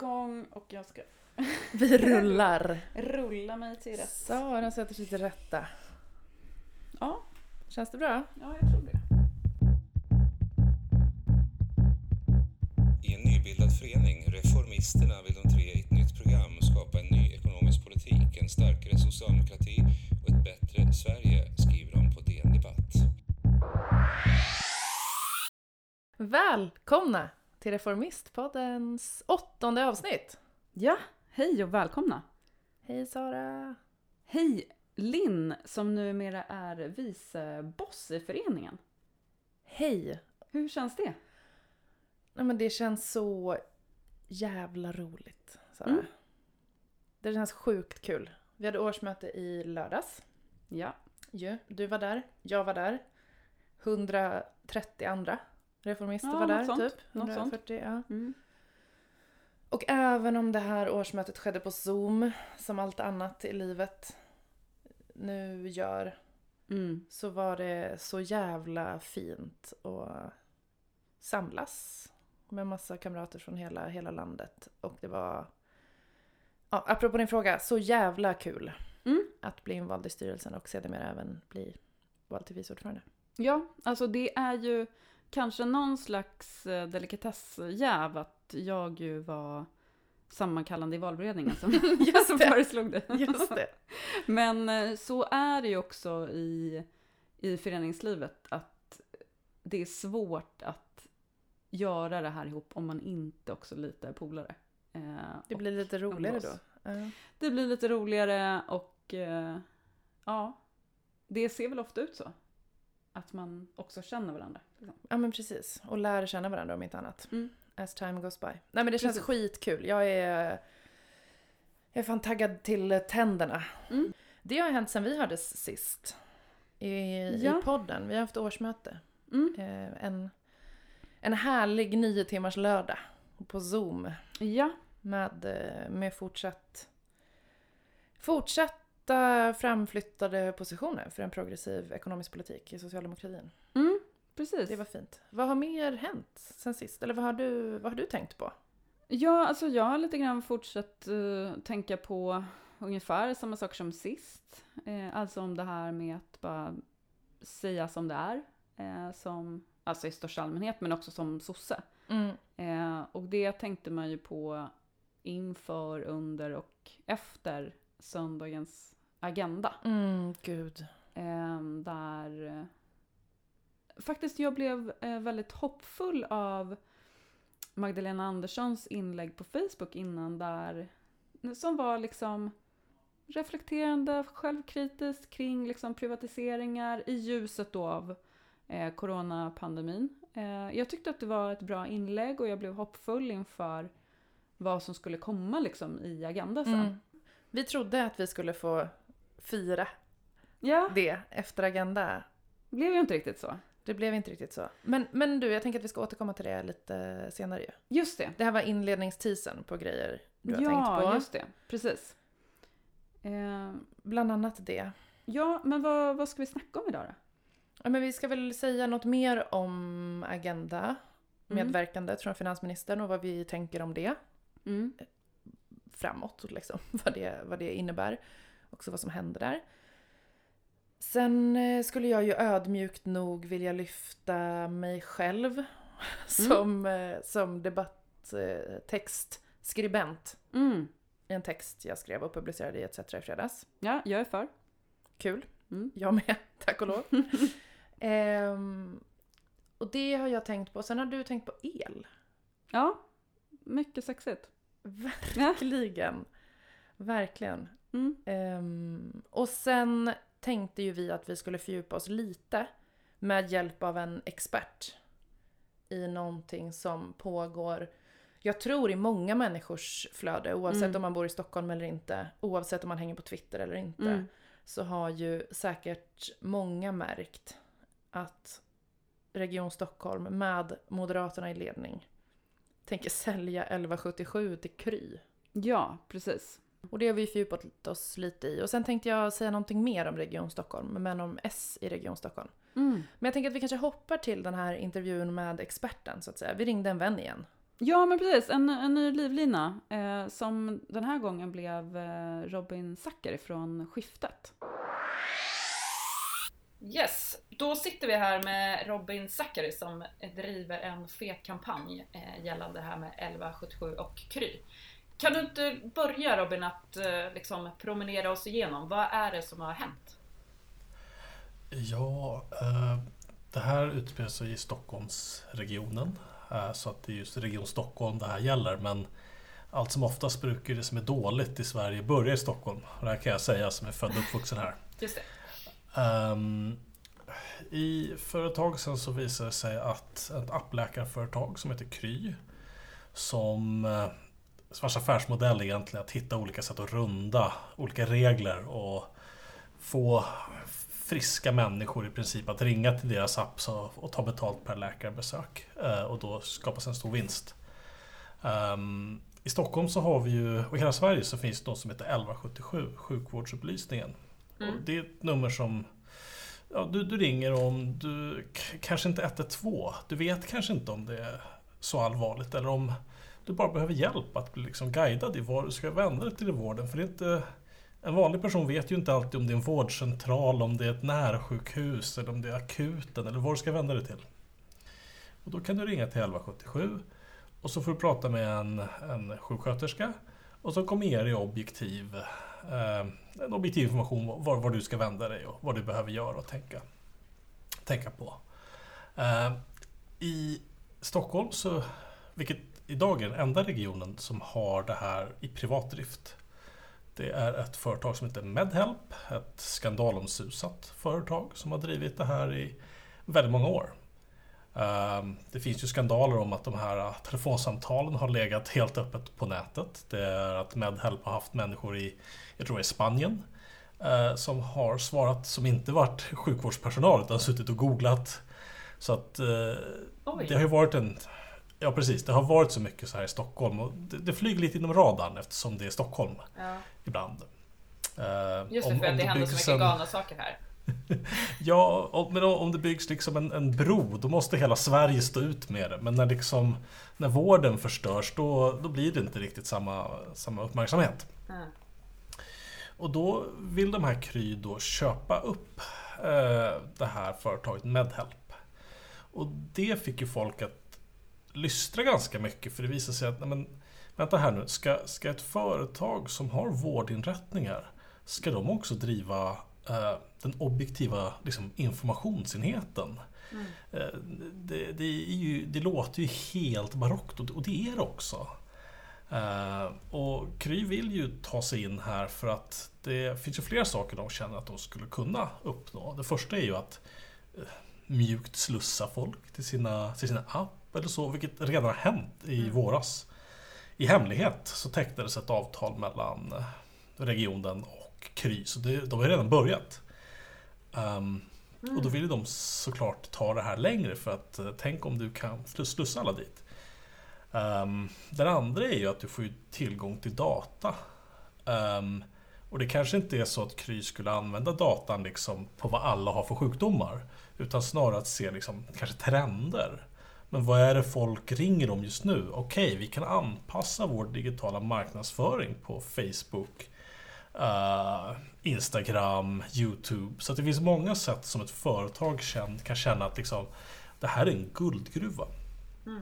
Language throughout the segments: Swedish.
igång och jag ska Vi rullar. rulla mig till rätt. Sara sätter sig till rätta. Ja, Känns det bra? ja jag tror det. I en nybildad förening, Reformisterna, vill de tre i ett nytt program skapa en ny ekonomisk politik, en starkare socialdemokrati och ett bättre Sverige, skriver de på DN Debatt. Välkomna till Reformistpoddens åttonde avsnitt. Ja, hej och välkomna. Hej Sara. Hej Linn som numera är viceboss i föreningen. Hej. Hur känns det? Nej, men det känns så jävla roligt, Sara. Mm. Det känns sjukt kul. Vi hade årsmöte i lördags. Ja. Du var där, jag var där. 130 andra reformister Ja, var där, sånt. typ. Något sånt. 140, ja. mm. Och även om det här årsmötet skedde på Zoom, som allt annat i livet nu gör, Mm. så var det så jävla fint att samlas med massa kamrater från hela, hela landet. Och det var, ja, apropå din fråga, så jävla kul Mm. att bli invald i styrelsen och sedermera även bli vald till vice ordförande. Ja, alltså det är ju kanske någon slags eh, delikatessjäv att jag ju var sammankallande i valberedningen som, Just som det. föreslog det. Just det. Men eh, så är det ju också i, i föreningslivet att det är svårt att göra det här ihop om man inte också lite är polare. Eh, Det blir lite roligare då. det blir lite roligare och eh, ja, det ser väl ofta ut så. Att man också känner varandra. Liksom. Ja men precis. Och lär känna varandra om inte annat. Mm. As time goes by. Nej men det känns Precis. skitkul. Jag är, jag är fan taggad till tänderna. Mm. Det har hänt sen vi hördes sist. I, Ja. i podden. Vi har haft årsmöte. Mm. Eh, en, en härlig nio timmars lördag. På Zoom. Ja, Med, eh, med fortsatt, fortsatta framflyttade positioner för en progressiv ekonomisk politik i socialdemokratin. mm, precis. Det var fint. Vad har mer hänt sen sist? Eller vad har du, vad har du tänkt på? Ja, alltså jag har lite grann fortsatt eh, tänka på ungefär samma saker som sist. Eh, alltså om det här med att bara säga som det är. Eh, som, alltså i största allmänhet, men också som sosse. Eh, och det tänkte man ju på inför, under och efter söndagens agenda. Mm, gud. Eh, där eh, faktiskt jag blev eh, väldigt hoppfull av Magdalena Anderssons inlägg på Facebook innan där som var liksom reflekterande, självkritiskt kring liksom privatiseringar i ljuset då av eh, coronapandemin. Eh, jag tyckte att det var ett bra inlägg och jag blev hoppfull inför vad som skulle komma liksom i Agenda sen. Mm. Vi trodde att vi skulle få fira Ja, det efter Agenda. blev ju inte riktigt så. Det blev inte riktigt så. Men, men du, jag tänker att vi ska återkomma till det lite senare ju. Just det. Det här var inledningsteasern på grejer du har ja, tänkt på. just det. Precis. Eh, Bland annat det. ja, men vad, vad ska vi snacka om idag då? Ja, men vi ska väl säga något mer om Agenda. Mm. Medverkandet från finansministern och vad vi tänker om det Mm. framåt. Liksom. Vad, det, vad det innebär. Också vad som händer där. Sen eh, skulle jag ju ödmjukt nog vilja lyfta mig själv som, eh, som debattskribent Mm. i en text jag skrev och publicerade i ETC i fredags. Ja, jag är för. Kul. Mm. Jag med, tack och lov. Ehm, och det har jag tänkt på. Sen har du tänkt på el. Ja, mycket sexigt. Verkligen. Verkligen. Mm. Ehm, och sen tänkte ju vi att vi skulle fördjupa oss lite med hjälp av en expert i någonting som pågår, jag tror i många människors flöde, oavsett Mm. om man bor i Stockholm eller inte, oavsett om man hänger på Twitter eller inte, Mm. så har ju säkert många märkt att Region Stockholm med Moderaterna i ledning tänker sälja 1177 till Kry. Ja, precis. Och det har vi fördjupat oss lite i. Och sen tänkte jag säga någonting mer om Region Stockholm, men om S i Region Stockholm. Mm. Men jag tänker att vi kanske hoppar till den här intervjun med experten så att säga. Vi ringde en vän igen. Ja, men precis. En, en ny livlina eh, som den här gången blev eh, Robin Zackari från Skiftet. Yes, då sitter vi här med Robin Zackari som driver en fet kampanj eh, gällande det här med 1177 och Kry. Kan du inte börja Robin att eh, liksom promenera oss igenom, vad är det som har hänt? Ja, eh, det här utspelar sig i Stockholmsregionen. Eh, så att det är just Region Stockholm det här gäller. Men allt som oftast brukar det som är dåligt i Sverige börja i Stockholm. Och det här kan jag säga som är född och uppvuxen här. Just det. Um, I företag sen så visade det sig att ett appläkarföretag som heter Kry som vars affärsmodell är egentligen att hitta olika sätt att runda olika regler och få friska människor i princip att ringa till deras app och ta betalt per läkarbesök eh, och då skapas en stor vinst. Um, I Stockholm så har vi ju, och i hela Sverige så finns det något som heter 1177, sjukvårdsupplysningen. Mm. Och det är ett nummer som ja, du, du ringer om du kanske inte 112. Du vet kanske inte om det är så allvarligt eller om du bara behöver hjälp att bli liksom guidad i var du ska vända dig till i vården. För det är inte, en vanlig person vet ju inte alltid om det är en vårdcentral, om det är ett närsjukhus eller om det är akuten eller var du ska vända dig till. Och då kan du ringa till 1177 och så får du prata med en, en sjuksköterska och så kommer er i objektiv eh, en objektiv information var, var du ska vända dig och vad du behöver göra och tänka, tänka på. Eh, I Stockholm, så, vilket idag är den enda regionen som har det här i privat drift. Det är ett företag som heter Medhelp, ett skandalomsusat företag som har drivit det här i väldigt många år. Ehm, det finns ju skandaler om att de här telefonsamtalen har legat helt öppet på nätet. Det är att Medhelp har haft människor i, jag tror är Spanien, eh, som har svarat som inte varit sjukvårdspersonal utan suttit och googlat. Så att eh, det har ju varit en... Ja precis, det har varit så mycket så här i Stockholm och det, det flyger lite inom radarn eftersom det är Stockholm ja. ibland. Eh, Just det, om, för att det händer så mycket galna saker här. ja, men om det byggs liksom en, en bro, då måste hela Sverige stå ut med det. Men när, liksom, när vården förstörs, då, då blir det inte riktigt samma, samma uppmärksamhet. Mm. Och då vill de här Kry då köpa upp eh, det här företaget Medhelp. Och det fick ju folk att lystra ganska mycket, för det visade sig att, nej men, vänta här nu, ska, ska ett företag som har vårdinrättningar, ska de också driva Eh, den objektiva liksom, informationsenheten. Mm. Eh, det, det, ju, det, låter ju helt barockt och det är det också. Uh, och Kry vill ju ta sig in här för att det finns ju flera saker de känner att de skulle kunna uppnå. Det första är ju att uh, mjukt slussa folk till sina, till sina app eller så, vilket redan har hänt i mm. våras. I hemlighet så tecknades ett avtal mellan regionen Kry, så det, de har redan börjat. Um, mm. Och då vill de såklart ta det här längre för att uh, tänk om du kan slussa alla dit. Um, den andra är ju att du får tillgång till data. Um, och det kanske inte är så att Kry skulle använda datan liksom på vad alla har för sjukdomar. Utan snarare att se liksom, kanske trender. Men vad är det folk ringer om just nu? Okej, okay, vi kan anpassa vår digitala marknadsföring på Facebook uh, Instagram, Youtube. Så det finns många sätt som ett företag kan känna att liksom, det här är en guldgruva. Mm.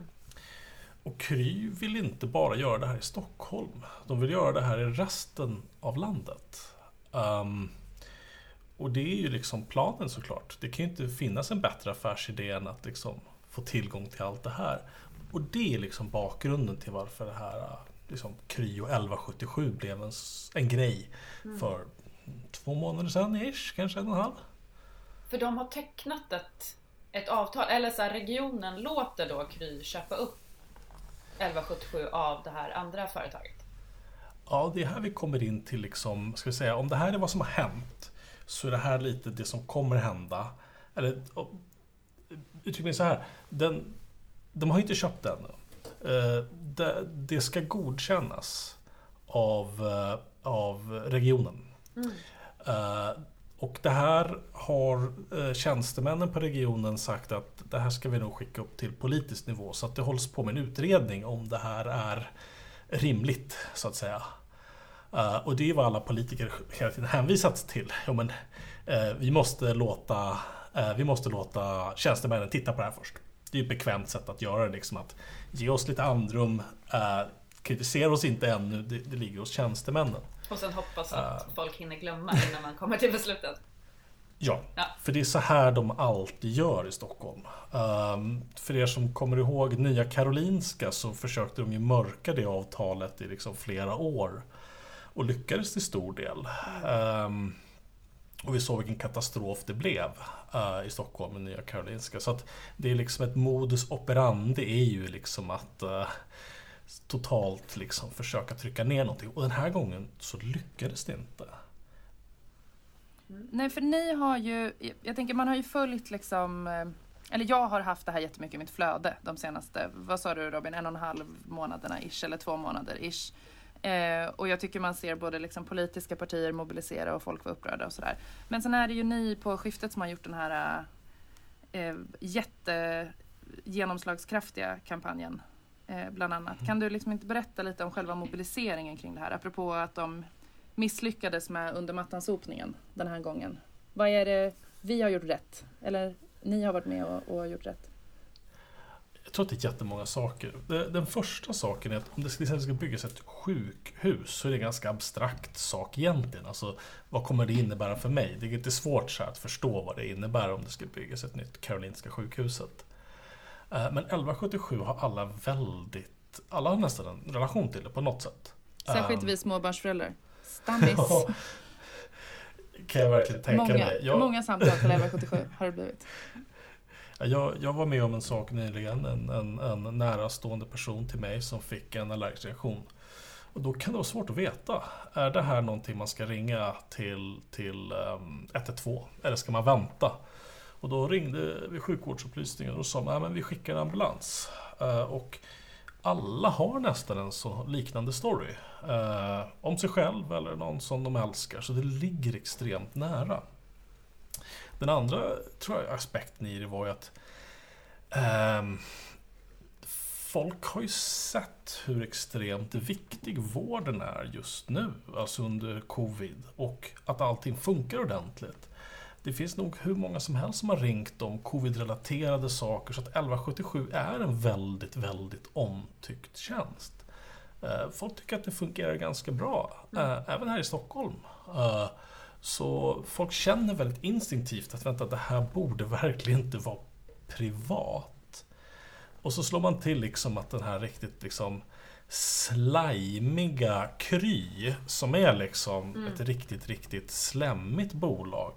Och Kry vill inte bara göra det här i Stockholm. De vill göra det här i resten av landet. Um, och det är ju liksom planen såklart. Det kan ju inte finnas en bättre affärsidé än att liksom få tillgång till allt det här. Och det är liksom bakgrunden till varför det här liksom, Kryo 1177 blev en, en grej mm. för två månader sedan ish, kanske en och en halv. För de har tecknat ett, ett avtal, eller så här, regionen låter då Kry köpa upp 1177 av det här andra företaget? Ja, det är här vi kommer in till liksom, ska vi säga, om det här är vad som har hänt så är det här lite det som kommer hända. Eller uttryck mig så här, den, de har inte köpt den. Eh, det, det ska godkännas av, eh, av regionen. Mm. Uh, och det här har eh, tjänstemännen på regionen sagt att det här ska vi nog skicka upp till politisk nivå så att det hålls på med en utredning om det här är rimligt så att säga. Och det är vad alla politiker hela tiden hänvisats till. Jo, men, vi, måste låta, vi måste låta tjänstemännen titta på det här först. Det är ett bekvämt sätt att göra det. Liksom att ge oss lite andrum. kritisera oss inte ännu, det, det ligger hos tjänstemännen. Och sen hoppas att folk hinner glömma innan man kommer till beslutet. Ja, ja, för det är så här de alltid gör i Stockholm. Um, för er som kommer ihåg Nya Karolinska så försökte de ju mörka det avtalet i liksom flera år. Och lyckades till stor del. Um, och vi såg vilken katastrof det blev uh, i Stockholm med Nya Karolinska. Så att det är liksom ett modus operandi är ju liksom att uh, totalt liksom försöka trycka ner någonting. Och den här gången så lyckades det inte. Nej, för ni har ju, jag tänker man har ju följt liksom, eh, eller jag har haft det här jättemycket i mitt flöde de senaste, vad sa du Robin, en och en halv månaderna ish, eller två månader ish. Eh, och jag tycker man ser både liksom politiska partier mobilisera och folk vara upprörda och sådär. Men sen är det ju ni på skiftet som har gjort den här eh, jätte genomslagskraftiga kampanjen eh, bland annat. Mm. Kan du liksom inte berätta lite om själva mobiliseringen kring det här? Apropå att de misslyckades med undermattansopningen den här gången. Vad är det vi har gjort rätt? Eller ni har varit med och, och gjort rätt? Tror att det är jättemånga saker. Den första saken är att om det ska, ska byggas ett sjukhus så är det en ganska abstrakt sak egentligen. Alltså, vad kommer det innebära för mig? Det är lite svårt så att förstå vad det innebär om det ska byggas ett nytt Karolinska sjukhuset. Eh, men 1177 har alla väldigt, alla har nästan en relation till det på något sätt. Särskilt um, vi småbarnsföräldrar. Stammis. kan jag verkligen tänka många, mig. Jag... Många samtal till 1177 har det blivit. Jag, jag var med om en sak nyligen, en, en, en närastående person till mig som fick en allergisk reaktion. Och då kan det vara svårt att veta. Är det här någonting man ska ringa till, till ehm, um, 112? Eller ska man vänta? Och då ringde vi sjukvårdsupplysningen och sa att vi skickar en ambulans. Uh, och alla har nästan en så liknande story. Uh, om sig själv eller någon som de älskar. Så det ligger extremt nära. Den andra tror jag, aspekten i det var ju att um, folk har ju sett hur extremt viktig vården är just nu, alltså under covid. Och att allting funkar ordentligt. Det finns nog hur många som helst som har ringt om covid-relaterade saker så att 1177 är en väldigt, väldigt omtyckt tjänst. Eh, folk tycker att det fungerar ganska bra, mm. Eh, även här i Stockholm. Så folk känner väldigt instinktivt att vänta, det här borde verkligen inte vara privat. Och så slår man till liksom att den här riktigt liksom slimiga Kry, som är liksom mm. ett riktigt, riktigt slemmigt bolag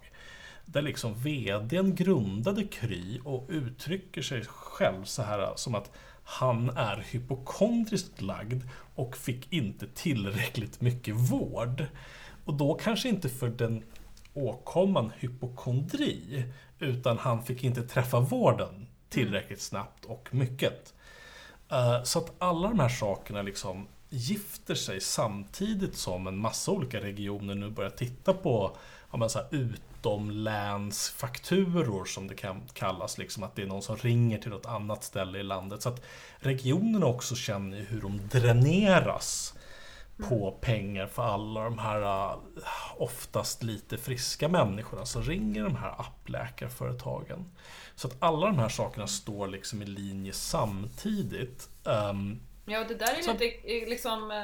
där liksom VDn grundade Kry och uttrycker sig själv så här som att han är hypokondriskt lagd och fick inte tillräckligt mycket vård. Och då kanske inte för den åkomman hypokondri, utan han fick inte träffa vården tillräckligt snabbt och mycket. Eh, så att alla de här sakerna liksom gifter sig samtidigt som en massa olika regioner nu börjar titta på ja, men så här, utomlänsfakturor som det kan kallas. Liksom att det är någon som ringer till något annat ställe i landet. Så att regionerna också känner hur de dräneras på pengar för alla de här äh, oftast lite friska människorna som ringer de här appläkarföretagen. Så att alla de här sakerna står liksom i linje samtidigt. Um, ja, det där är så... lite liksom äh,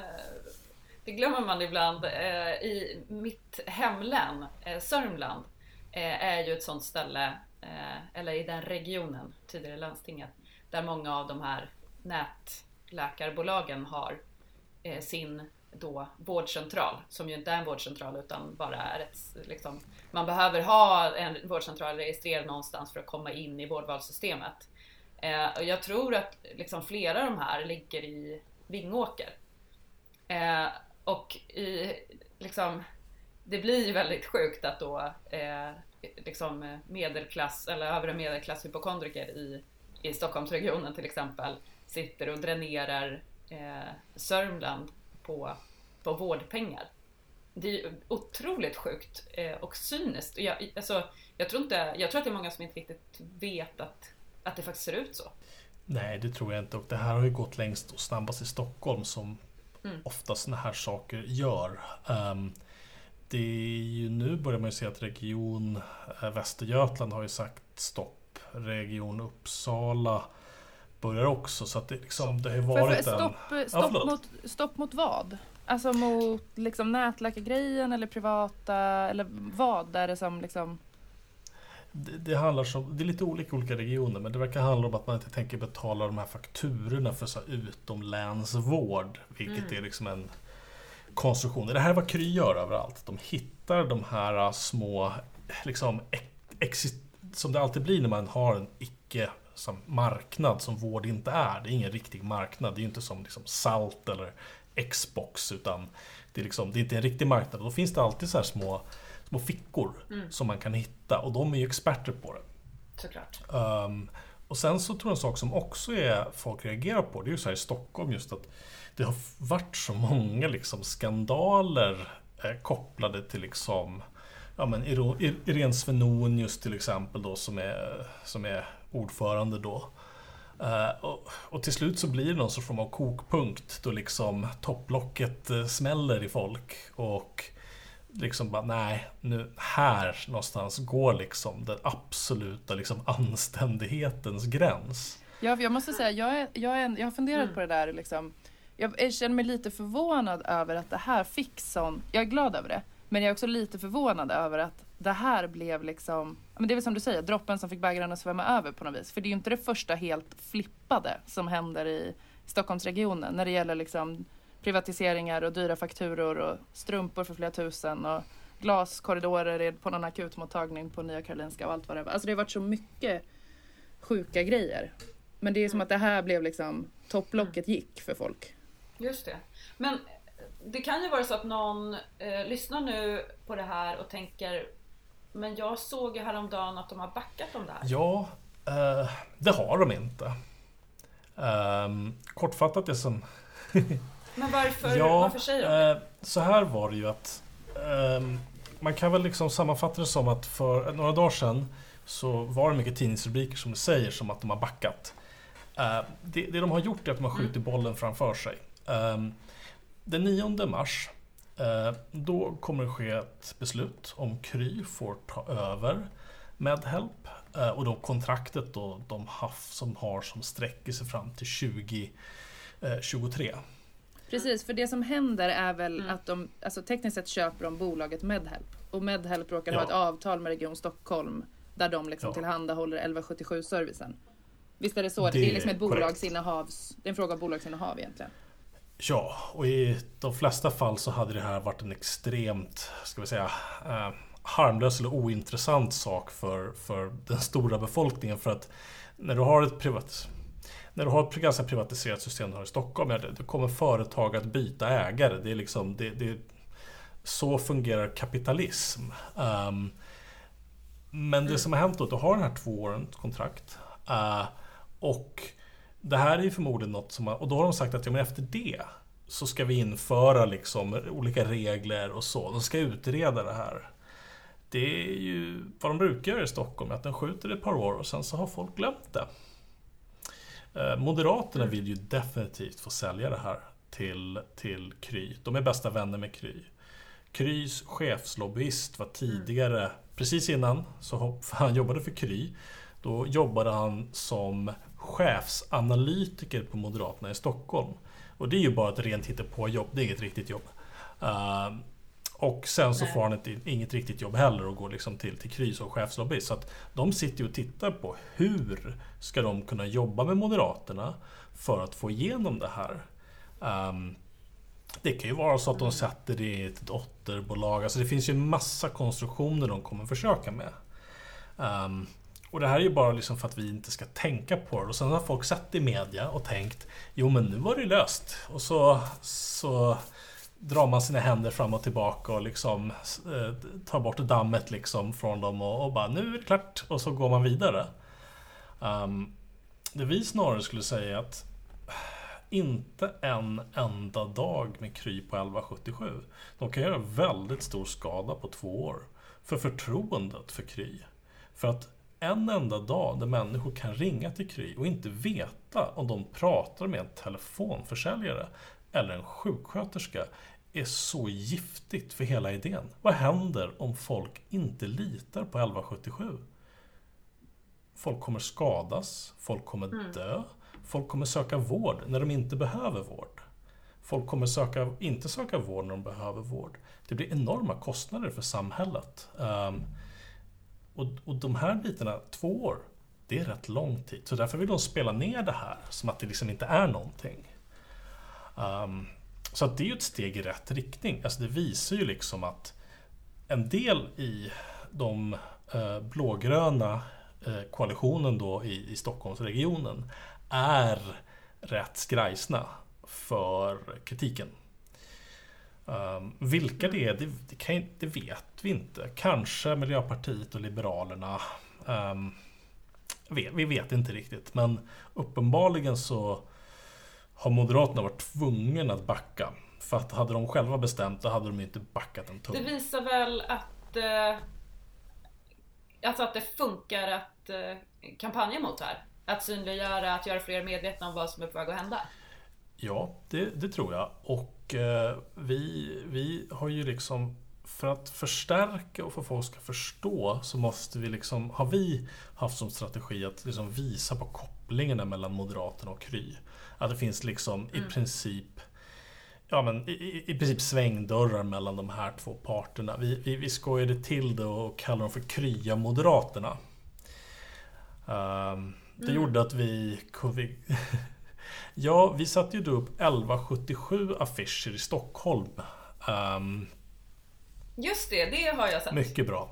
det glömmer man ibland. Eh, I mitt hemlän, eh, Sörmland, eh, är ju ett sånt ställe, eller i den regionen, tidigare landstinget, där många av de här nätläkarbolagen har sin då vårdcentral, som ju inte är en vårdcentral utan bara är ett, liksom, man behöver ha en vårdcentral registrerad någonstans för att komma in i vårdvalssystemet. Eh, och jag tror att liksom flera av de här ligger i Vingåker. Eh, och i, liksom, det blir väldigt sjukt att då eh, liksom medelklass eller övre medelklass hypokondriker i, i Stockholmsregionen till exempel sitter och dränerar eh, Sörmland på, på vårdpengar. det är ju otroligt sjukt eh, och cyniskt. Jag, alltså, jag, tror inte, jag tror att det är många som inte riktigt vet att, att det faktiskt ser ut så. Nej, det tror jag inte. Och det här har ju gått längst och snabbast i Stockholm som Mm. ofta sådana här saker gör. Ehm, det är ju nu börjar man ju se att Region eh, Västergötland har ju sagt stopp. Region Uppsala börjar också. Så att det, liksom, det har ju Får jag varit fråga, en... stopp, stopp, förlåt. mot, stopp mot vad? Alltså mot liksom nätläkargrejen eller privata, eller vad är det som liksom... Det, det handlar som, det är lite olika olika regioner men det verkar handla om att man inte tänker betala de här fakturorna för så här utomlänsvård. Vilket Mm. är liksom en konstruktion. Det här är vad Kry gör överallt. De hittar de här små, liksom, ex, som det alltid blir när man har en icke som marknad som vård inte är. Det är ingen riktig marknad. Det är inte som liksom Salt eller Xbox utan det är, liksom, det är inte en riktig marknad. Och då finns det alltid så här små, små fickor Mm. som man kan hitta och de är ju experter på det. Såklart. Um, och sen så tror jag en sak som också är folk reagerar på, det är ju så här i Stockholm just att det har varit så många liksom skandaler eh, kopplade till liksom Ja men Irene Svenonius till exempel då som är, som är ordförande då. Eh, och, och till slut så blir det någon sorts form av kokpunkt då liksom topplocket eh, smäller i folk och liksom bara nej, nu här någonstans går liksom den absoluta liksom anständighetens gräns. Ja, jag måste säga, jag, är, jag, är, jag har funderat Mm. på det där liksom. Jag, jag känner mig lite förvånad över att det här fick sån, jag är glad över det, men jag är också lite förvånad över att det här blev liksom, men det är väl som du säger, droppen som fick bägaren att svämma över på något vis. För det är ju inte det första helt flippade som händer i Stockholmsregionen när det gäller liksom privatiseringar och dyra fakturor och strumpor för flera tusen och glaskorridorer på någon akutmottagning på Nya Karolinska och allt vad det var. Alltså det har varit så mycket sjuka grejer. Men det är som att det här blev liksom, topplocket gick för folk. Just det. Men det kan ju vara så att någon eh, lyssnar nu på det här och tänker men jag såg ju häromdagen att de har backat om det här. Ja, eh, det har de inte. Um, kortfattat det som... Men varför, ja, varför säger de det? eh, så här var det ju att ehm, man kan väl liksom sammanfatta det som att för några dagar sedan så var det mycket tidningsrubriker som säger som att de har backat. Eh, det, det de har gjort är att de har skjutit bollen framför sig. Ehm, den 9 mars eh, då kommer det ske ett beslut om Kry får ta över Medhelp eh, och då kontraktet då de haft som har som sträcker sig fram till 2023. Precis, för det som händer är väl Mm. att de, alltså tekniskt sett köper de bolaget Medhelp. Och Medhelp råkar Ja. ha ett avtal med Region Stockholm där de liksom Ja. tillhandahåller 1177-servicen. Visst är det så? Det, Det är liksom ett korrekt. bolagsinnehavs... Det är en fråga om bolagsinnehav egentligen. Ja, och i de flesta fall så hade det här varit en extremt, ska vi säga, eh, harmlös eller ointressant sak för, för den stora befolkningen. För att när du har ett privat när du har ett ganska privatiserat system här i Stockholm, ja, då kommer företag att byta ägare. Det är liksom, det, det, så fungerar kapitalism. Um, men det som har hänt då, du har den här två årens kontrakt. uh, och det här är ju förmodligen något som, man- och då har de sagt att ja, men efter det så ska vi införa liksom olika regler och så. De ska utreda det här. Det är ju vad de brukar göra i Stockholm, att de skjuter ett par år och sen så har folk glömt det. Eh, Moderaterna vill ju definitivt få sälja det här till, till Kry. De är bästa vänner med Kry. Krys chefslobbyist var tidigare, precis innan, så han jobbade för Kry. Då jobbade han som chefsanalytiker på Moderaterna i Stockholm. Och det är ju bara ett rent hittepåjobb, det är inget riktigt jobb. Uh, och sen så Nej. får han ett, inget riktigt jobb heller och går liksom till, till Kry som chefslobbyist. Så att de sitter ju och tittar på hur ska de kunna jobba med Moderaterna för att få igenom det här. Ehm, det kan ju vara så att de sätter det i ett dotterbolag. Alltså det finns ju en massa konstruktioner de kommer försöka med. Ehm, och det här är ju bara liksom för att vi inte ska tänka på det. Och sen har folk sett det i media och tänkt Jo men nu var det löst. Och så, så drar man sina händer fram och tillbaka och liksom eh, tar bort dammet liksom från dem och, och bara nu är det klart. Och så går man vidare. Um, det vi snarare skulle säga är att inte en enda dag med Kry på 1177. De kan göra väldigt stor skada på två år. För förtroendet för Kry. För att en enda dag där människor kan ringa till Kry och inte veta om de pratar med en telefonförsäljare eller en sjuksköterska är så giftigt för hela idén. Vad händer om folk inte litar på 1177? Folk kommer skadas, folk kommer Mm. dö, folk kommer söka vård när de inte behöver vård. Folk kommer söka, inte söka vård när de behöver vård. Det blir enorma kostnader för samhället. Ehm, och, och de här bitarna, två år, det är rätt lång tid. Så därför vill de spela ner det här som att det liksom inte är någonting. Um, så att det är ju ett steg i rätt riktning. Alltså det visar ju liksom att en del i de eh, blågröna eh, koalitionen då i, i Stockholmsregionen är rätt skrajsna för kritiken. Um, vilka det är, det, det, kan, det vet vi inte. Kanske Miljöpartiet och Liberalerna. Um, vi, vi vet inte riktigt, men uppenbarligen så har Moderaterna varit tvungna att backa. För att hade de själva bestämt, då hade de inte backat en tum. Det visar väl att, eh, alltså att det funkar att eh, kampanja mot det här. Att synliggöra, att göra fler medvetna om vad som är på väg att hända. Ja, det, det tror jag. Och eh, vi, vi har ju liksom för att förstärka och att folk ska förstå så måste vi liksom, har vi haft som strategi att liksom visa på kopplingarna mellan Moderaterna och Kry. Att det finns liksom i princip Ja men i, i, princip svängdörrar mellan de här två parterna. Vi, vi, vi skojade till det och kallade dem för Krya-moderaterna. Ehm, det gjorde att vi, vi Ja, vi satte ju då upp 1177 affischer i Stockholm. Ehm, Just det, det har jag sett. mycket bra.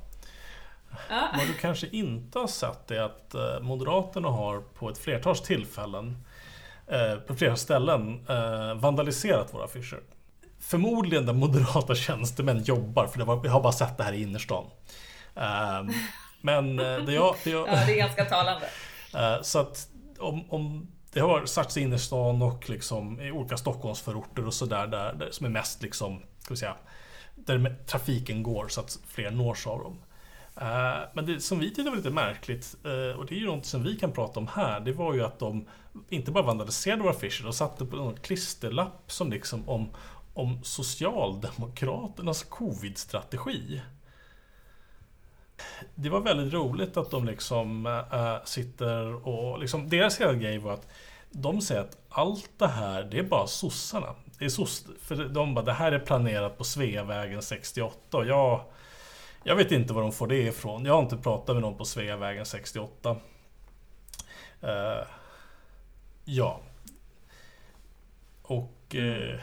Ja. Vad du kanske inte har sett är att eh, Moderaterna har på ett flertals tillfällen eh, på flera ställen eh, vandaliserat våra affischer. Förmodligen där moderata tjänstemän jobbar, för jag har bara sett det här i innerstan. Ehm, men det jag, det jag, ja, det är ganska talande. Så att om, om det har satts i innerstan och liksom i olika Stockholmsförorter och sådär där, där som är mest liksom, ska vi säga, där trafiken går så att fler nås av dem. Eh, men det som vi tyckte var lite märkligt, eh, och det är ju något som vi kan prata om här, det var ju att de inte bara vandaliserade våra affischer, de satte på en klisterlapp som liksom om, om Socialdemokraternas covid-strategi. Det var väldigt roligt att de liksom äh, sitter och liksom, deras hela grej var att de säger att allt det här, det är bara sossarna. Det är soss, för de bara, det här är planerat på Sveavägen 68 och jag, jag vet inte var de får det ifrån. Jag har inte pratat med någon på Sveavägen 68. Uh, eh, ja. Och uh,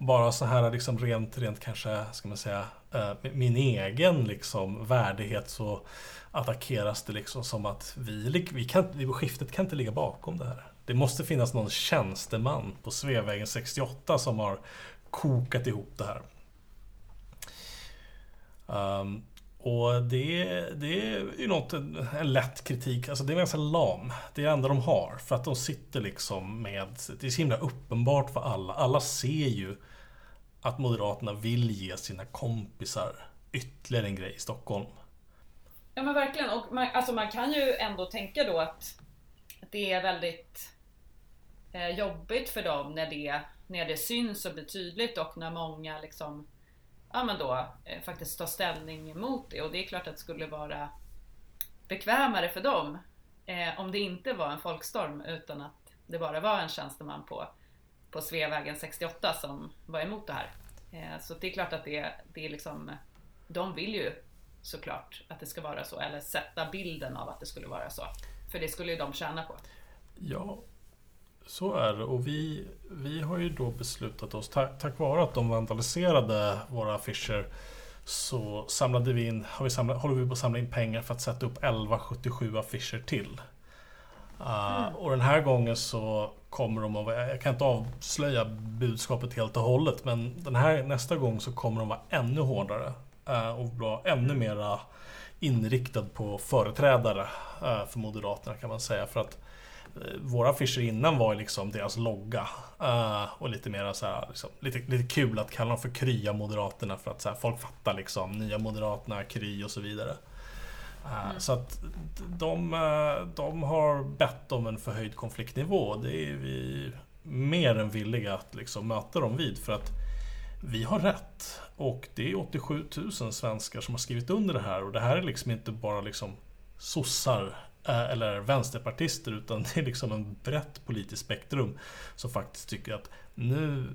bara så här liksom rent, rent kanske, ska man säga, Eh, min egen liksom värdighet så attackeras det liksom som att vi, vi kan, skiftet kan inte ligga bakom det här. Det måste finnas någon tjänsteman på Sveavägen 68 som har kokat ihop det här. Um, och det, det är ju något, en, en lätt kritik, alltså det är ganska lam. Det är det enda de har. För att de sitter liksom med, det är så himla uppenbart för alla. Alla ser ju att Moderaterna vill ge sina kompisar ytterligare en grej i Stockholm. Ja men verkligen, och man, alltså man kan ju ändå tänka då att det är väldigt eh, jobbigt för dem när det, när det syns och blir tydligt och när många liksom ja men då eh, faktiskt tar ställning emot det och det är klart att det skulle vara bekvämare för dem eh, om det inte var en folkstorm utan att det bara var en tjänsteman på, på Sveavägen 68 som var emot det här. Eh, så det är klart att det, det är liksom, de vill ju såklart att det ska vara så, eller sätta bilden av att det skulle vara så. För det skulle ju de tjäna på. Ja, så är det. Och vi, vi har ju då beslutat oss, tack, tack vare att de vandaliserade våra affischer, så samlade vi in, har vi samlat, håller vi på att samla in pengar för att sätta upp 1177 affischer till. Uh, Och den här gången så kommer de att vara, jag kan inte avslöja budskapet helt och hållet, men den här, nästa gång så kommer de vara ännu hårdare uh, och vara ännu mera inriktad på företrädare uh, för Moderaterna kan man säga. För att våra affischer innan var liksom deras logga. Och lite mer så här, liksom, lite, lite kul att kalla dem för Krya Moderaterna för att så här, folk fattar liksom Nya Moderaterna, Kry och så vidare. Uh, mm. Så att de, de har bett om en förhöjd konfliktnivå. Det är vi mer än villiga att liksom möta dem vid. För att vi har rätt. Och det är 87 000 svenskar som har skrivit under det här. Och det här är liksom inte bara liksom sossar eh, eller vänsterpartister utan det är liksom en brett politiskt spektrum som faktiskt tycker att nu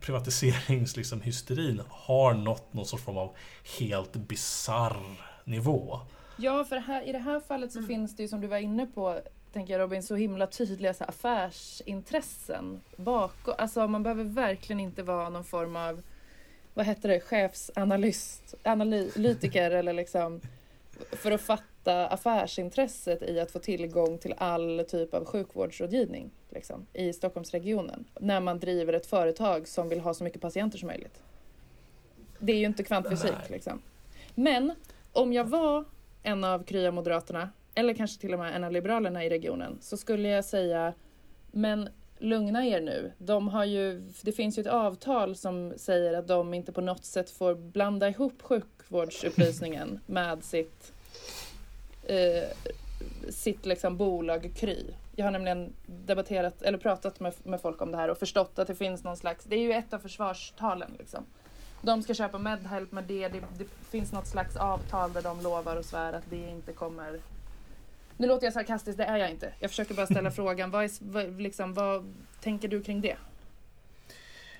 privatiseringshysterin liksom, har nått någon sorts form av helt bizarr nivå. Ja, för här, i det här fallet så mm. finns det ju som du var inne på tänker jag Robin, så himla tydliga så affärsintressen bakom. Alltså man behöver verkligen inte vara någon form av, vad heter det, chefsanalyst, analytiker eller liksom för att fatta affärsintresset i att få tillgång till all typ av sjukvårdsrådgivning liksom, i Stockholmsregionen. När man driver ett företag som vill ha så mycket patienter som möjligt. Det är ju inte kvantfysik liksom. Men om jag var en av krya moderaterna eller kanske till och med en av liberalerna i regionen, så skulle jag säga men lugna er nu. De har ju, det finns ju ett avtal som säger att de inte på något sätt får blanda ihop sjukvårdsupplysningen med sitt, eh, sitt liksom bolag Kry. Jag har nämligen debatterat eller pratat med, med folk om det här och förstått att det finns någon slags, det är ju ett av försvarstalen liksom. De ska köpa Medhelp med det, det, det finns något slags avtal där de lovar och svär att det inte kommer nu låter jag sarkastisk, det är jag inte. Jag försöker bara ställa frågan, vad, är, vad, liksom, vad tänker du kring det?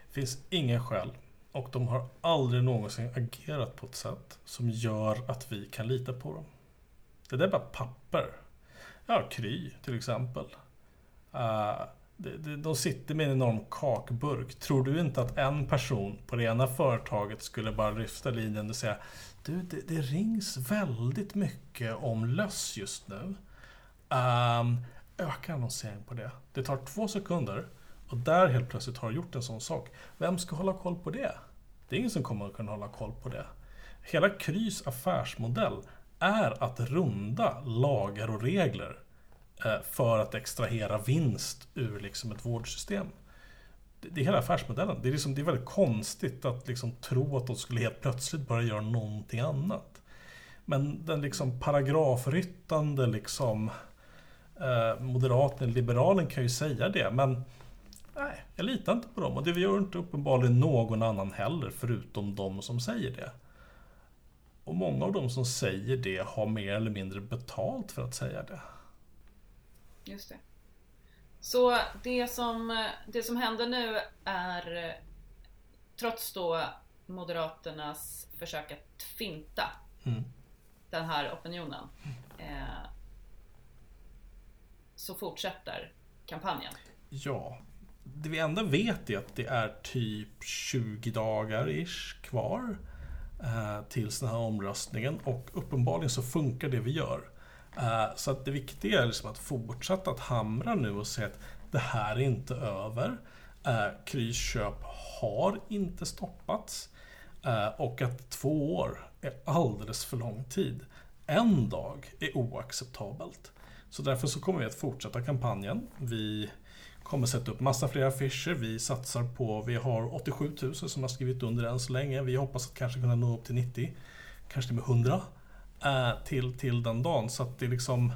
Det finns inga skäl och de har aldrig någonsin agerat på ett sätt som gör att vi kan lita på dem. Det där är bara papper. Ja, Kry till exempel. Uh, de sitter med en enorm kakburk. Tror du inte att en person på det ena företaget skulle bara lyfta linjen och säga Du, det, det rings väldigt mycket om löss just nu. Um, öka annonsering på det. Det tar två sekunder och där helt plötsligt har du gjort en sån sak. Vem ska hålla koll på det? Det är ingen som kommer att kunna hålla koll på det. Hela Krys affärsmodell är att runda lagar och regler Eh, för att extrahera vinst ur liksom ett vårdsystem. Det är hela affärsmodellen. Det är, liksom, det är väldigt konstigt att liksom tro att de skulle helt plötsligt börja göra någonting annat. Men den liksom paragrafryttande liksom Eh, moderaten, liberalen kan ju säga det, men nej, jag litar inte på dem. Och det gör inte uppenbarligen någon annan heller, förutom de som säger det. Och många av de som säger det har mer eller mindre betalt för att säga det. Just det. Så det som, det som händer nu är, trots då Moderaternas försök att finta mm. den här opinionen, eh, så fortsätter kampanjen. Ja. Det vi ändå vet är att det är typ 20 dagar ish kvar eh, tills den här omröstningen och uppenbarligen så funkar det vi gör. Eh, så att det viktiga är liksom att fortsätta att hamra nu och säga att det här är inte över. Eh, Krys köp har inte stoppats eh, och att två år är alldeles för lång tid. En dag är oacceptabelt. Så därför så kommer vi att fortsätta kampanjen. Vi kommer sätta upp massa fler affischer. Vi satsar på, vi har 87 000 som har skrivit under än så länge. Vi hoppas att kanske kunna nå upp till 90, kanske med 100 äh, till, till den dagen. Så att det liksom,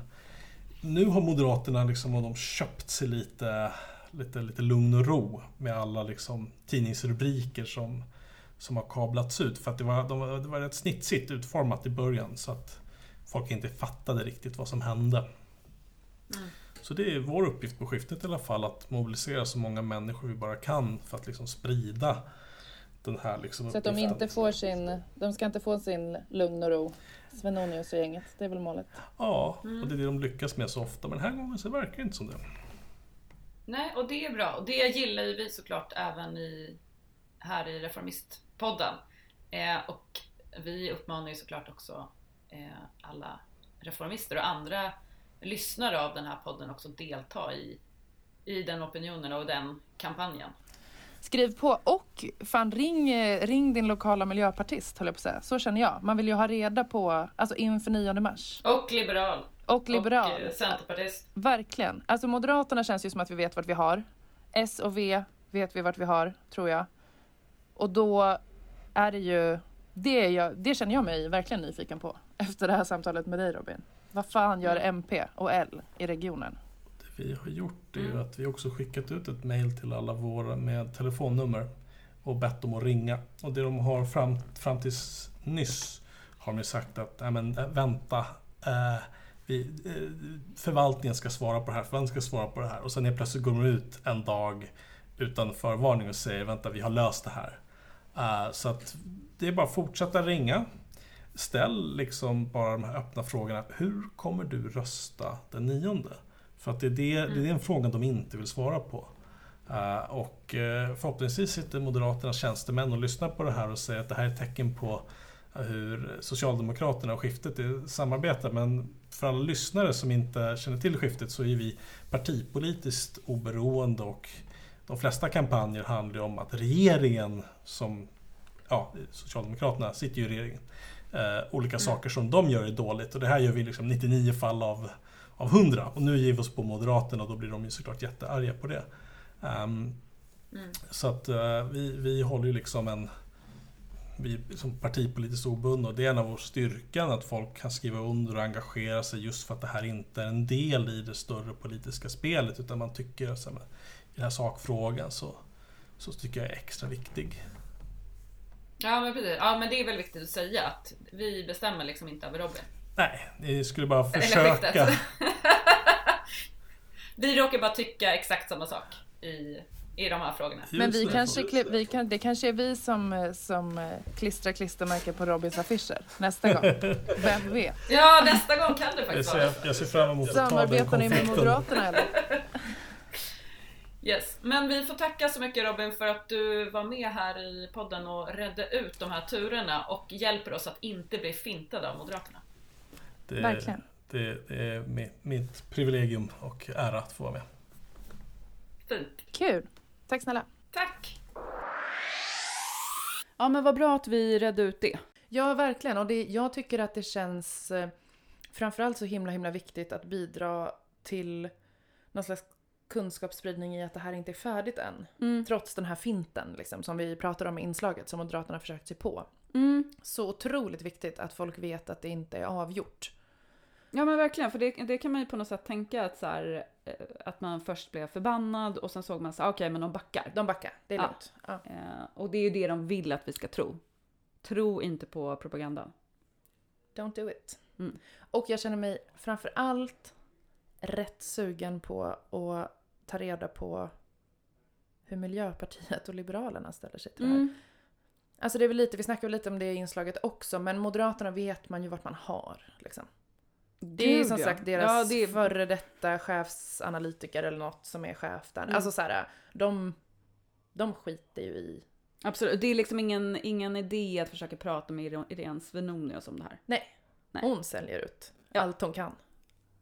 nu har Moderaterna liksom, och de köpt sig lite, lite, lite lugn och ro med alla liksom, tidningsrubriker som, som har kablats ut. För att det var, de, det var rätt snitsigt utformat i början så att folk inte fattade riktigt vad som hände. Mm. Så det är vår uppgift på skiftet i alla fall att mobilisera så många människor vi bara kan för att liksom sprida den här liksom Så att de inte får sin, de ska inte få sin lugn och ro. Svenonius och gänget, det är väl målet? Ja, mm. och det är det de lyckas med så ofta. Men den här gången så verkar det inte som det. Nej, och det är bra. Och det gillar ju vi såklart även i, här i Reformistpodden. Eh, och vi uppmanar ju såklart också eh, alla reformister och andra lyssnare av den här podden också delta i, i den opinionen och den kampanjen. Skriv på och fan ring, ring din lokala miljöpartist höll jag på att säga. Så känner jag. Man vill ju ha reda på, alltså inför 9 mars. Och liberal. Och liberal. Och eh, centerpartist. Verkligen. Alltså Moderaterna känns ju som att vi vet vart vi har. S och V vet vi vart vi har, tror jag. Och då är det ju, det, är jag, det känner jag mig verkligen nyfiken på efter det här samtalet med dig Robin. Vad fan gör Mm. MP och L i regionen? Vi har gjort är Mm. att vi också skickat ut ett mail till alla våra med telefonnummer och bett dem att ringa. Och det de har fram, fram tills nyss har de sagt att Nej, men, äh, vänta, eh, vi, eh, förvaltningen ska svara på det här, förvaltningen ska svara på det här. Och sen helt plötsligt går de ut en dag utan förvarning och säger vänta vi har löst det här. Eh, så att det är bara att fortsätta ringa. Ställ liksom bara de här öppna frågorna. Hur kommer du rösta den nionde? För att det är, det, det är den frågan de inte vill svara på. Eh, och eh, förhoppningsvis sitter Moderaternas tjänstemän och lyssnar på det här och säger att det här är ett tecken på eh, hur Socialdemokraterna och skiftet samarbetar. Men för alla lyssnare som inte känner till skiftet så är vi partipolitiskt oberoende och de flesta kampanjer handlar om att regeringen som, ja, Socialdemokraterna sitter ju i regeringen. Eh, olika saker som de gör är dåligt och det här gör vi liksom 99 fall av, av 100 och nu ger vi oss på Moderaterna och då blir de ju såklart jättearga på det. Ehm, Mm. så att eh, vi, vi håller ju liksom en vi är som partipolitiskt obundna och det är en av vår styrkan att folk kan skriva under och engagera sig just för att det här inte är en del i det större politiska spelet utan man tycker att i den här sakfrågan så, så tycker jag är extra viktig. Ja men precis. Ja men det är väl viktigt att säga att vi bestämmer liksom inte över Robin. Nej, ni skulle bara försöka. vi råkar bara tycka exakt samma sak i, i de här frågorna. Men Just vi det. kanske, vi kan, det kanske är vi som, eh, som eh, klistrar klistermärken på Robins affischer nästa gång. Vem vet? Ja nästa gång kan det faktiskt vara. jag ser fram emot att Samarbetar ni med. Moderaterna eller? Yes. Men vi får tacka så mycket Robin för att du var med här i podden och redde ut de här turerna och hjälper oss att inte bli fintade av Moderaterna. Det, Verkligen. Det, det är mitt, mitt privilegium och ära att få vara med. Fint. Kul. Tack snälla. Tack! Ja men vad bra att vi redde ut det. Ja, verkligen. Och det, jag tycker att det känns eh, framförallt så himla, himla viktigt att bidra till någon slags kunskapsspridning i att det här inte är färdigt än. Mm. Trots den här finten liksom, som vi pratar om i inslaget som Moderaterna försökt sig på. Mm. Så otroligt viktigt att folk vet att det inte är avgjort. Ja men verkligen, för det, det kan man ju på något sätt tänka att så här, eh, att man först blev förbannad och sen såg man så okej men de backar. De backar, det är Ja. lugnt. Ja. Eh, och det är ju det de vill att vi ska tro. Tro inte på propagandan. Don't do it. Mm. Och jag känner mig framför allt rätt sugen på att ta reda på hur Miljöpartiet och Liberalerna ställer sig till det här. Alltså det är väl lite, vi snackar väl lite om det inslaget också, men Moderaterna vet man ju vart man har. Liksom. Det är ju Gud, som ja. sagt deras Ja, det är, före detta chefsanalytiker eller något som är chef där. Mm. Alltså så här, de, de skiter ju i... Absolut, det är liksom ingen, ingen idé att försöka prata med Irene- Svenonius om det här. Nej. Hon säljer ut Ja. allt hon kan.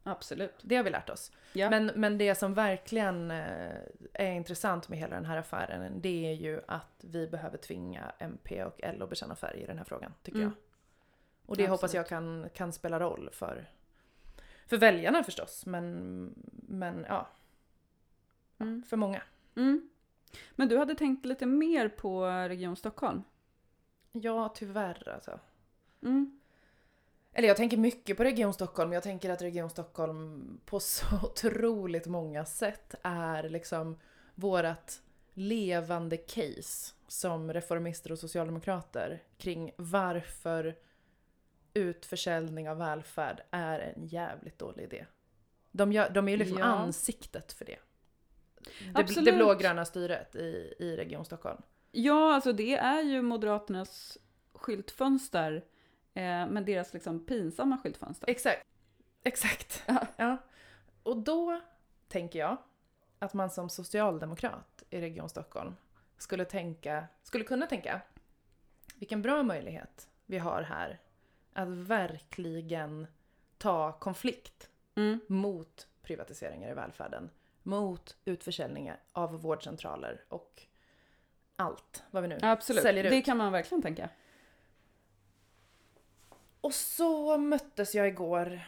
Absolut. Det har vi lärt oss. Ja. Men, men det som verkligen eh, är intressant med hela den här affären, det är ju att vi behöver tvinga MP och L att bekänna färg i den här frågan, tycker Mm. jag. Och det hoppas Absolut. jag kan, kan spela roll för, för väljarna förstås, men, men ja, Mm. för många. Mm. Men du hade tänkt lite mer på Region Stockholm? Ja, tyvärr alltså. Mm. Eller jag tänker mycket på Region Stockholm. Jag tänker att Region Stockholm på så otroligt många sätt är liksom vårat levande case som reformister och socialdemokrater kring varför utförsäljning av välfärd är en jävligt dålig idé. De, gör, de är ju liksom Ja. ansiktet för det. Det, det blågröna styret i, i Region Stockholm. Ja, alltså det är ju Moderaternas skyltfönster. Eh, men deras liksom pinsamma skyltfönster. Exakt. Exakt. Ja. Ja. Och då tänker jag att man som socialdemokrat i Region Stockholm skulle tänka, skulle kunna tänka vilken bra möjlighet vi har här att verkligen ta konflikt Mm. mot privatiseringar i välfärden, mot utförsäljningar av vårdcentraler och allt vad vi nu Absolut, säljer ut. det kan man verkligen tänka. Och så möttes jag igår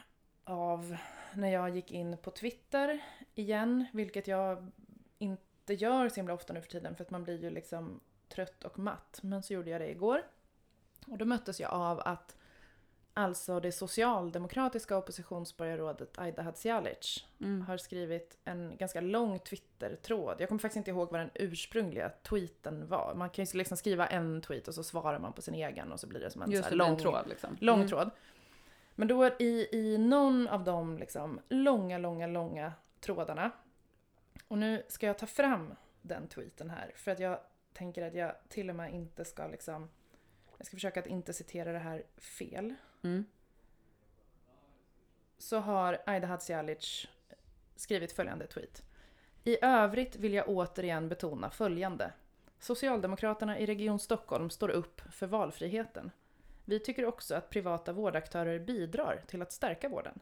av när jag gick in på Twitter igen, vilket jag inte gör så himla ofta nu för tiden för att man blir ju liksom trött och matt. Men så gjorde jag det igår. Och då möttes jag av att alltså det socialdemokratiska oppositionsborgarrådet Aida Hadzialic Mm. har skrivit en ganska lång Twitter-tråd. Jag kommer faktiskt inte ihåg vad den ursprungliga tweeten var. Man kan ju liksom skriva en tweet och så svarar man på sin egen och så blir det som en Just så här lång lång tråd liksom. lång Mm. tråd. Men då i, i någon av de liksom långa, långa, långa trådarna. Och nu ska jag ta fram den tweeten här. För att jag tänker att jag till och med inte ska liksom... Jag ska försöka att inte citera det här fel. Mm. Så har Aida Hadzialic skrivit följande tweet. I övrigt vill jag återigen betona följande. Socialdemokraterna i Region Stockholm står upp för valfriheten. Vi tycker också att privata vårdaktörer bidrar till att stärka vården.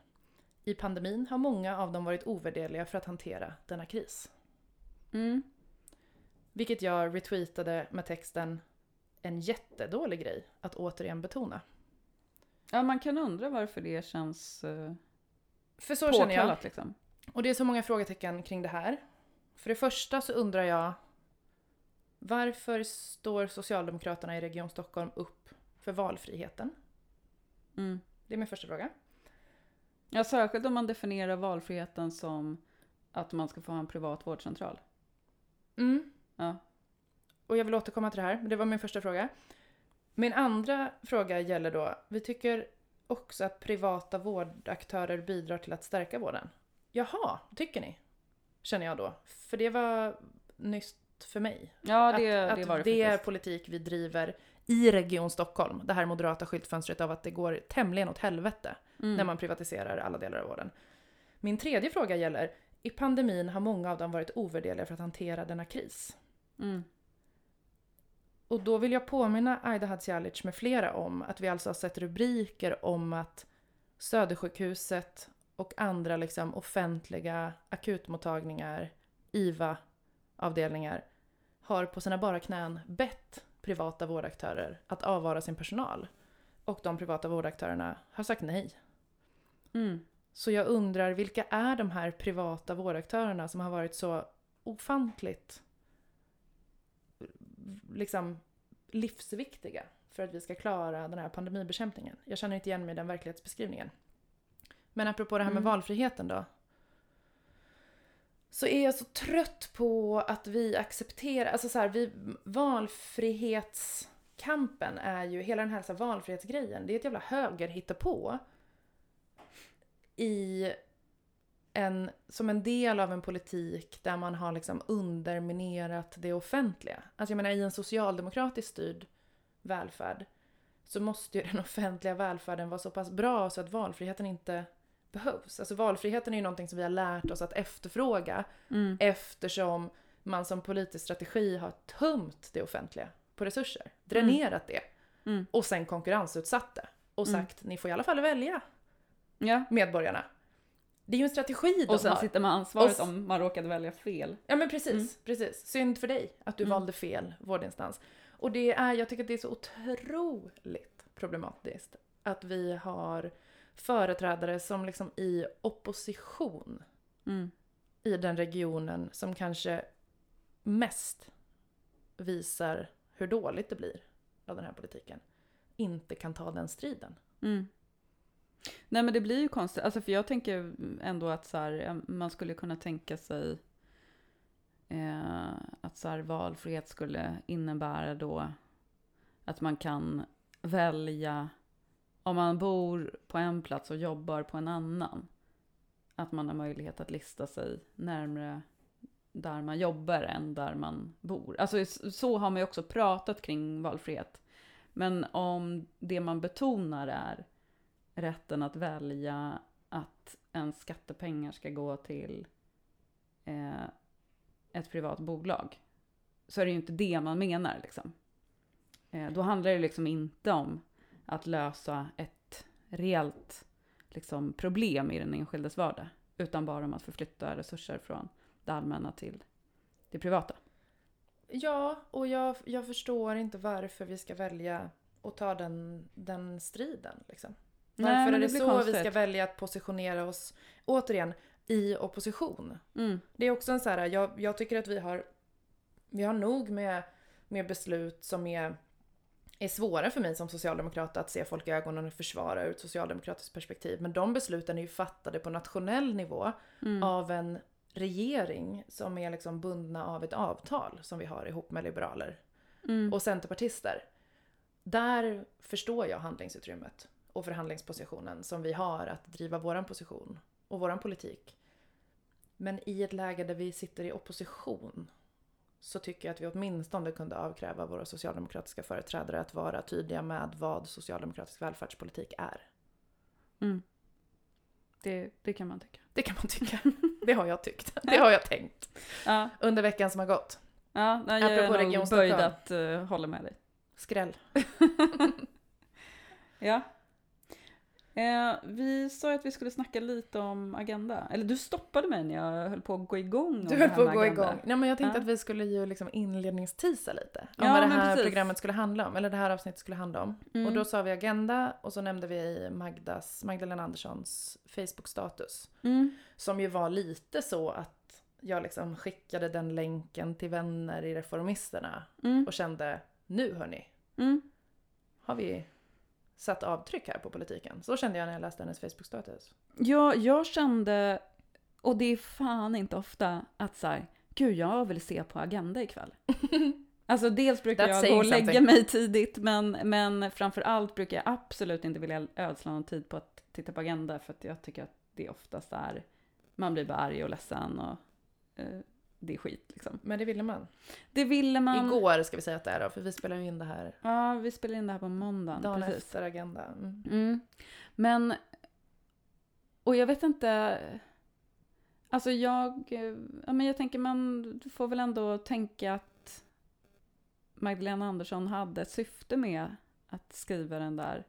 I pandemin har många av dem varit ovärderliga för att hantera denna kris. Mm. Vilket jag retweetade med texten En jättedålig grej att återigen betona. Ja, man kan undra varför det känns uh, För så känner jag. påkallat liksom. Och det är så många frågetecken kring det här. För det första så undrar jag varför står Socialdemokraterna i Region Stockholm upp för valfriheten? Mm. Det är min första fråga. Ja, särskilt om man definierar valfriheten som att man ska få ha en privat vårdcentral. Mm. Ja. Och jag vill återkomma till det här, men det var min första fråga. Min andra fråga gäller då, vi tycker också att privata vårdaktörer bidrar till att stärka vården. Jaha, tycker ni? Känner jag då. För det var nyss för mig. Ja, det, att, det att var det det är politik vi driver i Region Stockholm. Det här moderata skyltfönstret av att det går tämligen åt helvete Mm. när man privatiserar alla delar av vården. Min tredje fråga gäller, i pandemin har många av dem varit ovärderliga för att hantera denna kris. Mm. Och då vill jag påminna Aida Hadzialic med flera om att vi alltså har sett rubriker om att Södersjukhuset och andra liksom offentliga akutmottagningar, IVA-avdelningar, har på sina bara knän bett privata vårdaktörer att avvara sin personal. Och de privata vårdaktörerna har sagt nej. Mm. Så jag undrar, vilka är de här privata vårdaktörerna som har varit så ofantligt liksom livsviktiga för att vi ska klara den här pandemibekämpningen? Jag känner inte igen mig i den verklighetsbeskrivningen. Men apropå det här med Mm. valfriheten då. Så är jag så trött på att vi accepterar, alltså så här, vi, valfrihetskampen är ju, hela den här, så här valfrihetsgrejen, det är ett jävla höger på i en, som en del av en politik där man har liksom underminerat det offentliga. Alltså jag menar i en socialdemokratiskt styrd välfärd så måste ju den offentliga välfärden vara så pass bra så att valfriheten inte behövs. Alltså valfriheten är ju någonting som vi har lärt oss att efterfråga Mm. eftersom man som politisk strategi har tömt det offentliga på resurser, dränerat det Mm. och sen konkurrensutsatt det och Mm. sagt ni får i alla fall välja Ja. medborgarna. Det är ju en strategi de Och sen har. sitter man ansvaret Och om man råkade välja fel. Ja men precis, Mm. precis. Synd för dig att du Mm. valde fel vårdinstans. Och det är, jag tycker att det är så otroligt problematiskt att vi har företrädare som liksom i opposition Mm. i den regionen som kanske mest visar hur dåligt det blir av den här politiken, inte kan ta den striden. Mm. Nej men det blir ju konstigt, alltså för jag tänker ändå att så här, eh, man skulle kunna tänka sig eh, att så här, valfrihet skulle innebära då att man kan välja om man bor på en plats och jobbar på en annan. Att man har möjlighet att lista sig närmre där man jobbar än där man bor. Alltså så har man ju också pratat kring valfrihet. Men om det man betonar är rätten att välja att ens skattepengar ska gå till eh, ett privat bolag. Så är det ju inte det man menar liksom. Eh, då handlar det liksom inte om att lösa ett reellt liksom, problem i den enskildes vardag. Utan bara om att förflytta resurser från det allmänna till det privata. Ja, och jag, jag förstår inte varför vi ska välja att ta den, den striden. Liksom. Varför men är det, blir så vi konstigt. ska välja att positionera oss, återigen, i opposition? Mm. Det är också en så här, jag, jag tycker att vi har, vi har nog med, med beslut som är, är svåra för mig som socialdemokrat att se folk i ögonen och försvara ur ett socialdemokratiskt perspektiv. Men de besluten är ju fattade på nationell nivå Mm. av en regering som är liksom bundna av ett avtal som vi har ihop med liberaler Mm. och centerpartister. Där förstår jag handlingsutrymmet och förhandlingspositionen som vi har att driva våran position och våran politik. Men i ett läge där vi sitter i opposition så tycker jag att vi åtminstone kunde avkräva våra socialdemokratiska företrädare att vara tydliga med vad socialdemokratisk välfärdspolitik är. Mm. Det, det kan man tycka. Det kan man tycka. Det har jag tyckt. Det har jag tänkt. Ja, Under veckan som har gått. ja nej, jag Apropå är nog böjd att uh, hålla med dig. Skräll. Ja. Eh, vi sa ju att vi skulle snacka lite om Agenda. Eller du stoppade mig när jag höll på att gå igång. Du höll på att gå Agenda. igång. Nej, men jag tänkte Ja. att vi skulle ju liksom inledningstisa lite. Om Ja, vad det här precis. programmet skulle handla om. Eller det här avsnittet skulle handla om. Mm. Och då sa vi Agenda och så nämnde vi Magdas, Magdalena Anderssons Facebook-status. Mm. Som ju var lite så att jag liksom skickade den länken till vänner i Reformisterna. Mm. Och kände, nu hörni, Mm. har vi satt avtryck här på politiken. Så kände jag när jag läste hennes Facebook-status. Ja, jag kände, och det är fan inte ofta, att så här, gud jag vill se på Agenda ikväll. Alltså dels brukar That's jag gå och lägga something. mig tidigt, men, men framför allt brukar jag absolut inte vilja ödsla någon tid på att titta på Agenda, för att jag tycker att det oftast är, man blir bara arg och ledsen och eh, det är skit liksom. Men det ville man. Det ville man. Igår ska vi säga att det är då, för vi spelar ju in det här Ja, vi spelar in det här på måndagen. dagen precis. efter Agenda. Mm. Mm. Men, och jag vet inte, alltså jag, ja men jag tänker man får väl ändå tänka att Magdalena Andersson hade ett syfte med att skriva den där,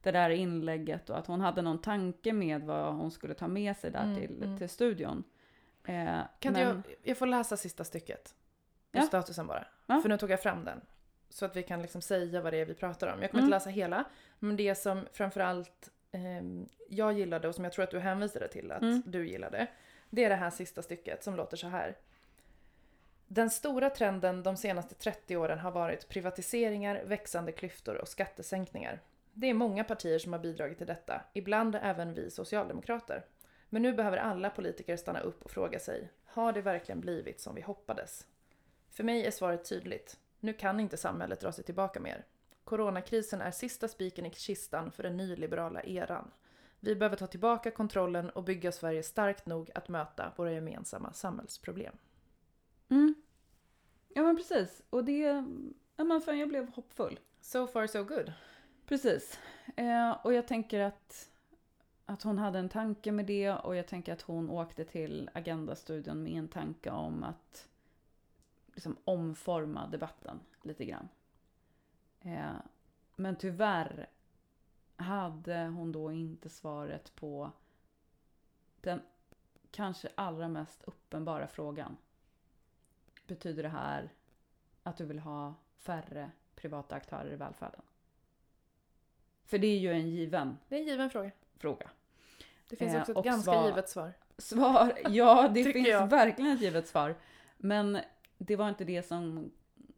det där inlägget och att hon hade någon tanke med vad hon skulle ta med sig där Mm, till, mm. till studion. Eh, Kan men, jag, jag får läsa sista stycket. Ja. statusen bara. Ja. För nu tog jag fram den. Så att vi kan liksom säga vad det är vi pratar om. Jag kommer Mm. inte läsa hela. Men det som framförallt ehm, jag gillade och som jag tror att du hänvisade till att Mm. du gillade. Det är det här sista stycket som låter så här. Den stora trenden de senaste 30 åren har varit privatiseringar, växande klyftor och skattesänkningar. Det är många partier som har bidragit till detta, ibland även vi socialdemokrater. Men nu behöver alla politiker stanna upp och fråga sig, har det verkligen blivit som vi hoppades? För mig är svaret tydligt. Nu kan inte samhället dra sig tillbaka mer. Coronakrisen är sista spiken i kistan för den nyliberala eran. Vi behöver ta tillbaka kontrollen och bygga Sverige starkt nog att möta våra gemensamma samhällsproblem. Mm. Ja men precis, och det, ja men fan jag blev hoppfull. So far so good. Precis. Eh, och jag tänker att, att hon hade en tanke med det och jag tänker att hon åkte till Agenda-studion med en tanke om att liksom omforma debatten lite grann. Eh, men tyvärr hade hon då inte svaret på den kanske allra mest uppenbara frågan. Betyder det här att du vill ha färre privata aktörer i välfärden? För det är ju en given Det är en given fråga fråga. Det finns Eh, också ett och ganska svar- givet svar. Svar, ja det finns jag. verkligen ett givet svar. Men det var inte det som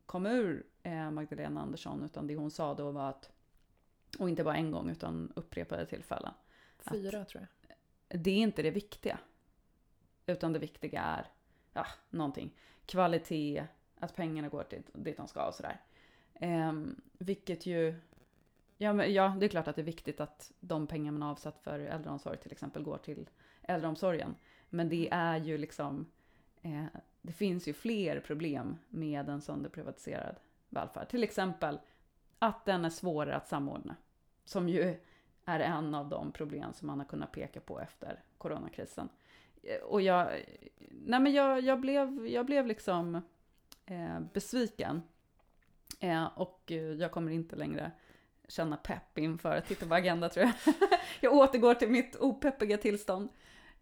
kom ur eh, Magdalena Andersson utan det hon sa då var att, och inte bara en gång utan upprepade tillfällen, Fyra tror jag. det är inte det viktiga. Utan det viktiga är, ja, någonting. Kvalitet, att pengarna går till dit de ska och sådär. Ehm, vilket ju, ja, men, ja det är klart att det är viktigt att de pengar man har avsatt för äldreomsorg till exempel går till äldreomsorgen. Men det är ju liksom, eh, det finns ju fler problem med en sönderprivatiserad välfärd. Till exempel att den är svårare att samordna. Som ju är en av de problem som man har kunnat peka på efter coronakrisen. Eh, och jag, nej men jag, jag, blev, jag blev liksom eh, besviken. Eh, och jag kommer inte längre känna pepp inför att titta på Agenda tror jag. jag återgår till mitt opeppiga tillstånd.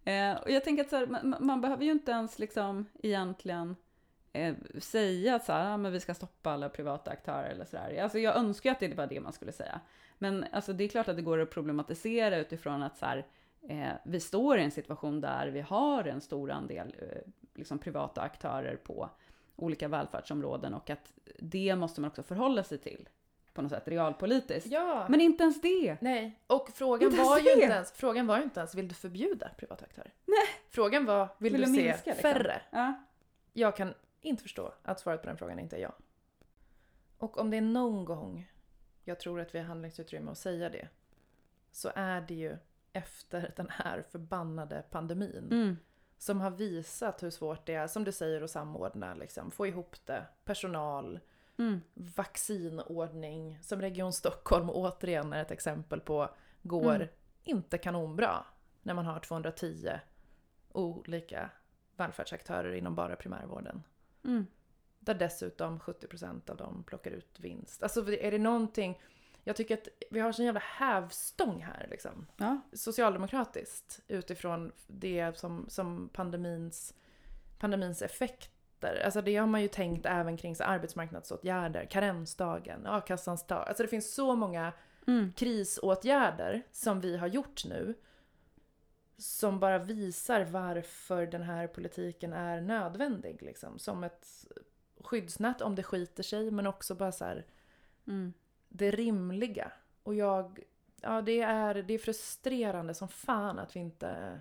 Eh, och jag tänker att så här, man, man behöver ju inte ens liksom egentligen eh, säga att så här, ah, men vi ska stoppa alla privata aktörer eller sådär. Alltså jag önskar att det var det man skulle säga. Men alltså, det är klart att det går att problematisera utifrån att så här, eh, vi står i en situation där vi har en stor andel eh, liksom privata aktörer på olika välfärdsområden och att det måste man också förhålla sig till på något sätt realpolitiskt. Ja. Men inte ens det! Nej, och frågan Inte var, ju det. inte ens, frågan var inte ens vill du förbjuda privata aktörer? Nej. Frågan var vill, Vill du du se minska, liksom? färre? Ja. Jag kan inte förstå att svaret på den frågan inte är ja. Och om det är någon gång jag tror att vi har handlingsutrymme att säga det så är det ju efter den här förbannade pandemin Mm. som har visat hur svårt det är, som du säger, att samordna, liksom, få ihop det, personal, Mm. vaccinordning, som Region Stockholm återigen är ett exempel på, går Mm. inte kanonbra när man har 210 olika välfärdsaktörer inom bara primärvården. Mm. Där dessutom 70% av dem plockar ut vinst. Alltså är det någonting... Jag tycker att vi har sån jävla hävstång här liksom. Ja. Socialdemokratiskt utifrån det som, som pandemins, pandemins effekter. Alltså det har man ju tänkt även kring så arbetsmarknadsåtgärder, karensdagen, a-kassans dag. Alltså det finns så många Mm. krisåtgärder som vi har gjort nu som bara visar varför den här politiken är nödvändig. Liksom. Som ett skyddsnät om det skiter sig men också bara så här, Mm. det rimliga. Och jag, ja det är, det är frustrerande som fan att vi inte,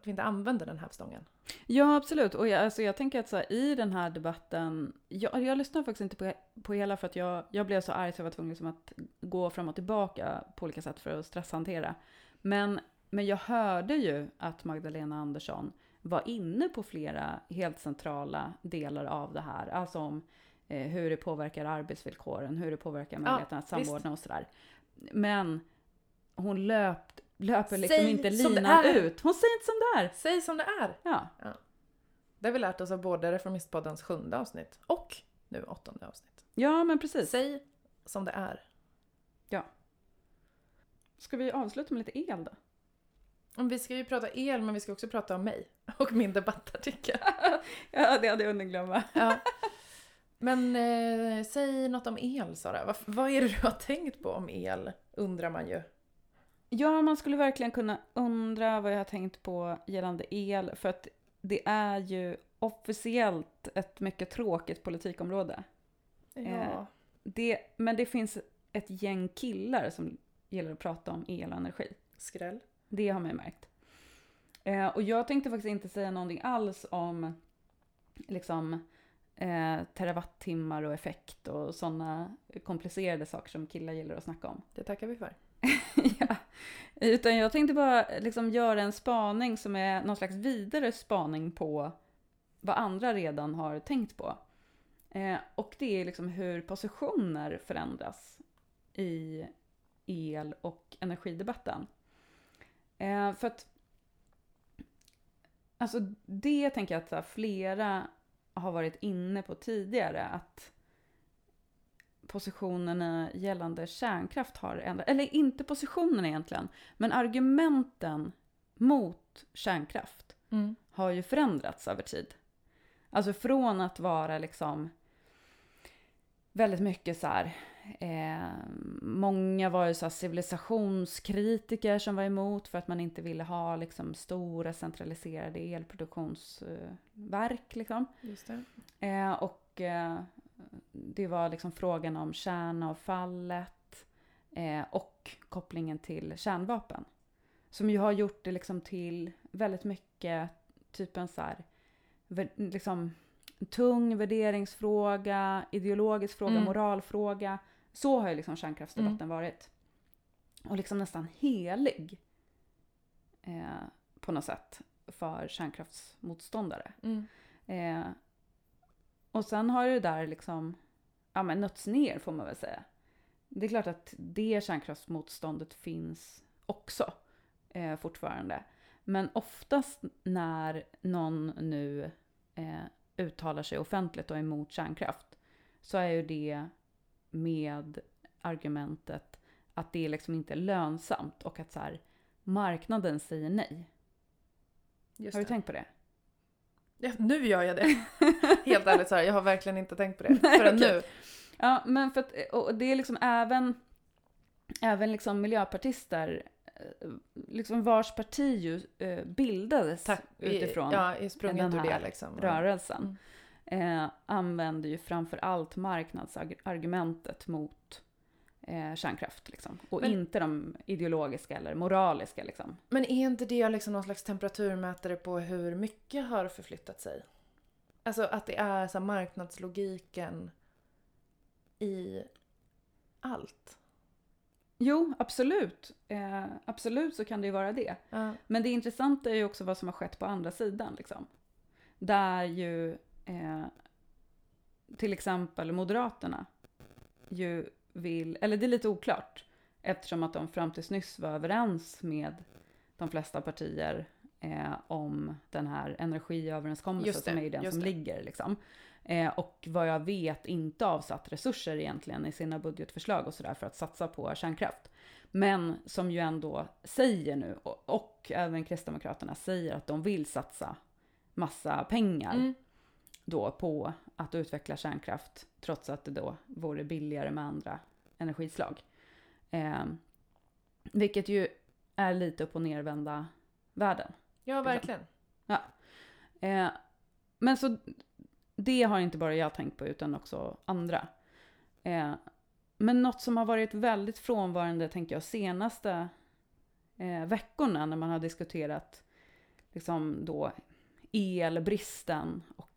att vi inte använder den här stången. Ja, absolut. Och jag, alltså, jag tänker att så här, i den här debatten, jag, jag lyssnar faktiskt inte på, på hela för att jag, jag blev så arg så jag var tvungen liksom att gå fram och tillbaka på olika sätt för att stresshantera. Men, men jag hörde ju att Magdalena Andersson var inne på flera helt centrala delar av det här. Alltså om eh, hur det påverkar arbetsvillkoren, hur det påverkar möjligheten att visst. samordna och sådär. Men hon löpt, löper liksom Säg inte linan är. ut. Hon säger inte som det är. Säg som det är! Ja. Det har vi lärt oss av både Reformistpoddens sjunde avsnitt och nu åttonde avsnitt. ja, men precis. Säg som det är. Ska vi avsluta med lite el då? Vi ska ju prata el men vi ska också prata om mig och min debattartikel. Ja, det hade jag hunnit glömma. Ja. Men eh, säg något om el Sara. Vad, vad är det du har tänkt på om el? Undrar man ju. Ja, man skulle verkligen kunna undra vad jag har tänkt på gällande el, för att det är ju officiellt ett mycket tråkigt politikområde. Eh, Det, men det finns ett gäng killar som gillar att prata om el och energi. Skräll. Det har man ju märkt. Eh, och jag tänkte faktiskt inte säga någonting alls om liksom eh, terawattimmar och effekt och sådana komplicerade saker som killar gillar att snacka om. Det tackar vi för. ja. Utan jag tänkte bara liksom göra en spaning som är någon slags vidare spaning på vad andra redan har tänkt på. Eh, och det är liksom hur positioner förändras i el och energidebatten. Eh, för att Alltså det tänker jag att så här, flera har varit inne på tidigare att positionerna gällande kärnkraft har ändrat, eller inte positionerna egentligen, men argumenten mot kärnkraft Mm. har ju förändrats över tid. Alltså från att vara liksom väldigt mycket så här, eh, många var ju så civilisationskritiker som var emot för att man inte ville ha liksom stora centraliserade elproduktionsverk liksom. Just det. Eh, och eh, det var liksom frågan om kärnavfallet eh, och kopplingen till kärnvapen. Som ju har gjort det liksom till väldigt mycket typ en så här, liksom, tung värderingsfråga, ideologisk fråga, Mm. moralfråga. Så har ju liksom kärnkraftsdebatten varit. Och liksom nästan helig eh, på något sätt för kärnkraftsmotståndare. Mm. Eh, och sen har det där liksom, ja men nötts ner får man väl säga. Det är klart att det kärnkraftsmotståndet finns också eh, fortfarande. Men oftast när någon nu eh, uttalar sig offentligt och är emot kärnkraft så är ju det med argumentet att det liksom inte är lönsamt och att så här, marknaden säger nej. Just Har du det. tänkt på det? Ja, nu gör jag det. Helt ärligt så här, jag har verkligen inte tänkt på det Nej, förrän okej. nu. Ja, men för att, och det är liksom även, även liksom miljöpartister, eh, liksom vars parti ju eh, bildades Tack. utifrån Ja, sprunget den ur det här liksom. Rörelsen, eh, använder ju framför allt marknadsargumentet mot eh, kärnkraft. Liksom. Och Men- inte de ideologiska eller moraliska. Liksom. Men är inte det liksom någon slags temperaturmätare på hur mycket har förflyttat sig? Alltså att det är så marknadslogiken i allt. Jo, absolut. Eh, absolut så kan det ju vara det. Ja. Men det intressanta är ju också vad som har skett på andra sidan. Liksom. Där ju eh, till exempel Moderaterna ju vill, eller det är lite oklart eftersom att de fram tills nyss var överens med de flesta partier eh, om den här energiöverenskommelsen det, som är den som det. ligger. Liksom. Eh, och vad jag vet inte avsatt resurser egentligen i sina budgetförslag och sådär för att satsa på kärnkraft. Men som ju ändå säger nu, och, och även Kristdemokraterna säger att de vill satsa massa pengar Mm. Då på att utveckla kärnkraft trots att det då vore billigare med andra energislag. Eh, vilket ju är lite upp och nervända världen. ja, verkligen. Eh, men så det har inte bara jag tänkt på utan också andra. Eh, men något som har varit väldigt frånvarande tänker jag senaste eh, veckorna när man har diskuterat liksom då elbristen och